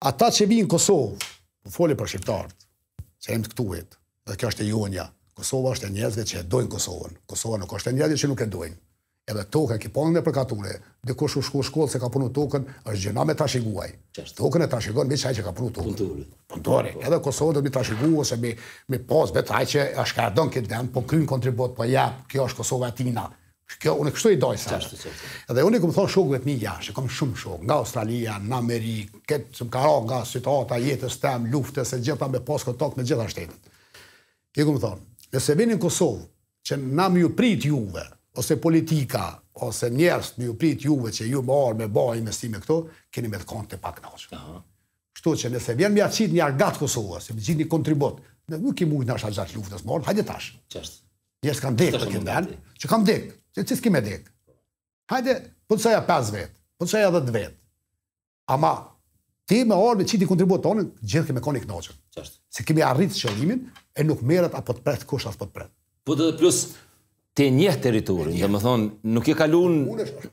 Ata që vijnë n'Kosovë, po foli për shqiptarët, se jemi të këtuhit, dhe kjo është e jonja. Kosova është e njerëzve që e dojnë Kosovën. Kosova nuk është e njerëzve që nuk e dojnë. Edhe tokën e kiponin e përkature. Dikush u shku n'shkollë s'e ka punu tokën, është gjynah me trashigu ai. Tokën e trashigon me qaj që ka punu tokën. Puntori. Puntori. Edhe Kosovën do me trashigu ose me, me pas vetë ai që është kah e don këtë vend, po kryn kontribut, po jep, kjo është Kosova e tina. Kjo unë kështu i doj sa. Çfarë të Dhe unë i kam thonë shokëve të mi jashtë, kam shumë shokë, nga Australia, në Amerikë, krejt që më ka ra nga situata e jetës tem, luftës e gjitha me pas kontakt me gjitha shtetet. I kam thonë, nëse vini në Kosovë, që na me ju prit juve, ose politika, ose njerëz me ju prit juve që ju more me ba investime këtu, keni me kanë të paknaqun. Kështu që nëse vjen me ja qitë një argat Kosovës, se më gjithë një kontribut, nuk ke mujtë ndoshta gjatë luftës, more, hajde tash. Qashtu? Njerëz kanë dek për këtë dhe, që kanë dek, s'është që s'kemi dek. Hajde, po të soja 5 vet, po të soja 10 vet. Ama ti me orë me çiti kontribut tonë, gjithë kemi koni kënaqur. Ç'është? Se kemi arritë qëllimin e nuk merret apo të pret kush as po të pret. Po të plus ti njeh territorin, domethënë nuk e kalon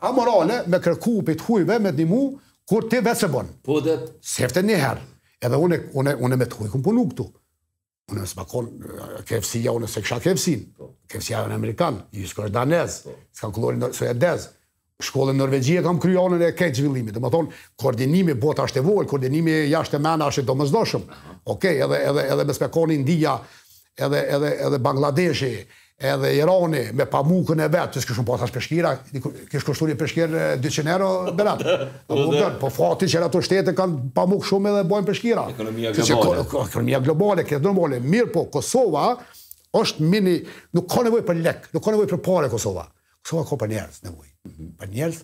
a morale me kërku pe të hujve me ndihmu kur ti vetë se bën. Po të sefte një herë. Edhe unë unë unë me të huj kum punu këtu. Mu me s'më kon kefsia, unë s'e ksha kefsinë. Po. Kefësia ën amerikan, iks osht danez, po. skan-kllorin suedez. Shkollën në Norvegji e kam kry, anën e kejt zhvillimit. Domethonë, koordinimi bota është e vogël, koordinimi jashtë e mrena është e domëzdoshëm. Okej, edhe, edhe, edhe me s'pe kon India, edhe, edhe, edhe Bangladeshi, Edhe Irani me pamukun e vet, s'kishum pas as peshkira, kish kushtu ni peshkir 200 euro berat. Po kupton, po fati që ato shtete kanë pamuk shumë edhe bojnë peshkira. Ekonomia globale. Ekonomia globale, krejt normale. Mirëpo, Kosova është mini, nuk ka nevojë për lek, nuk ka nevojë për pare Kosova. Kosova ka për njerëz nevojë. Mhm. Për njerëz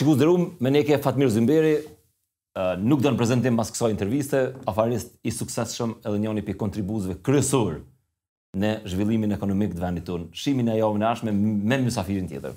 Shikues të nderum, me ne ke Fatmir Zymberi nuk don prezentim pas kësaj interviste, afarist i suksesshëm edhe njoni prej kontribuesve kryesorë në zhvillimin ekonomik të vendit tonë. Shihemi në javën e ardhshme me mysafirin tjetër.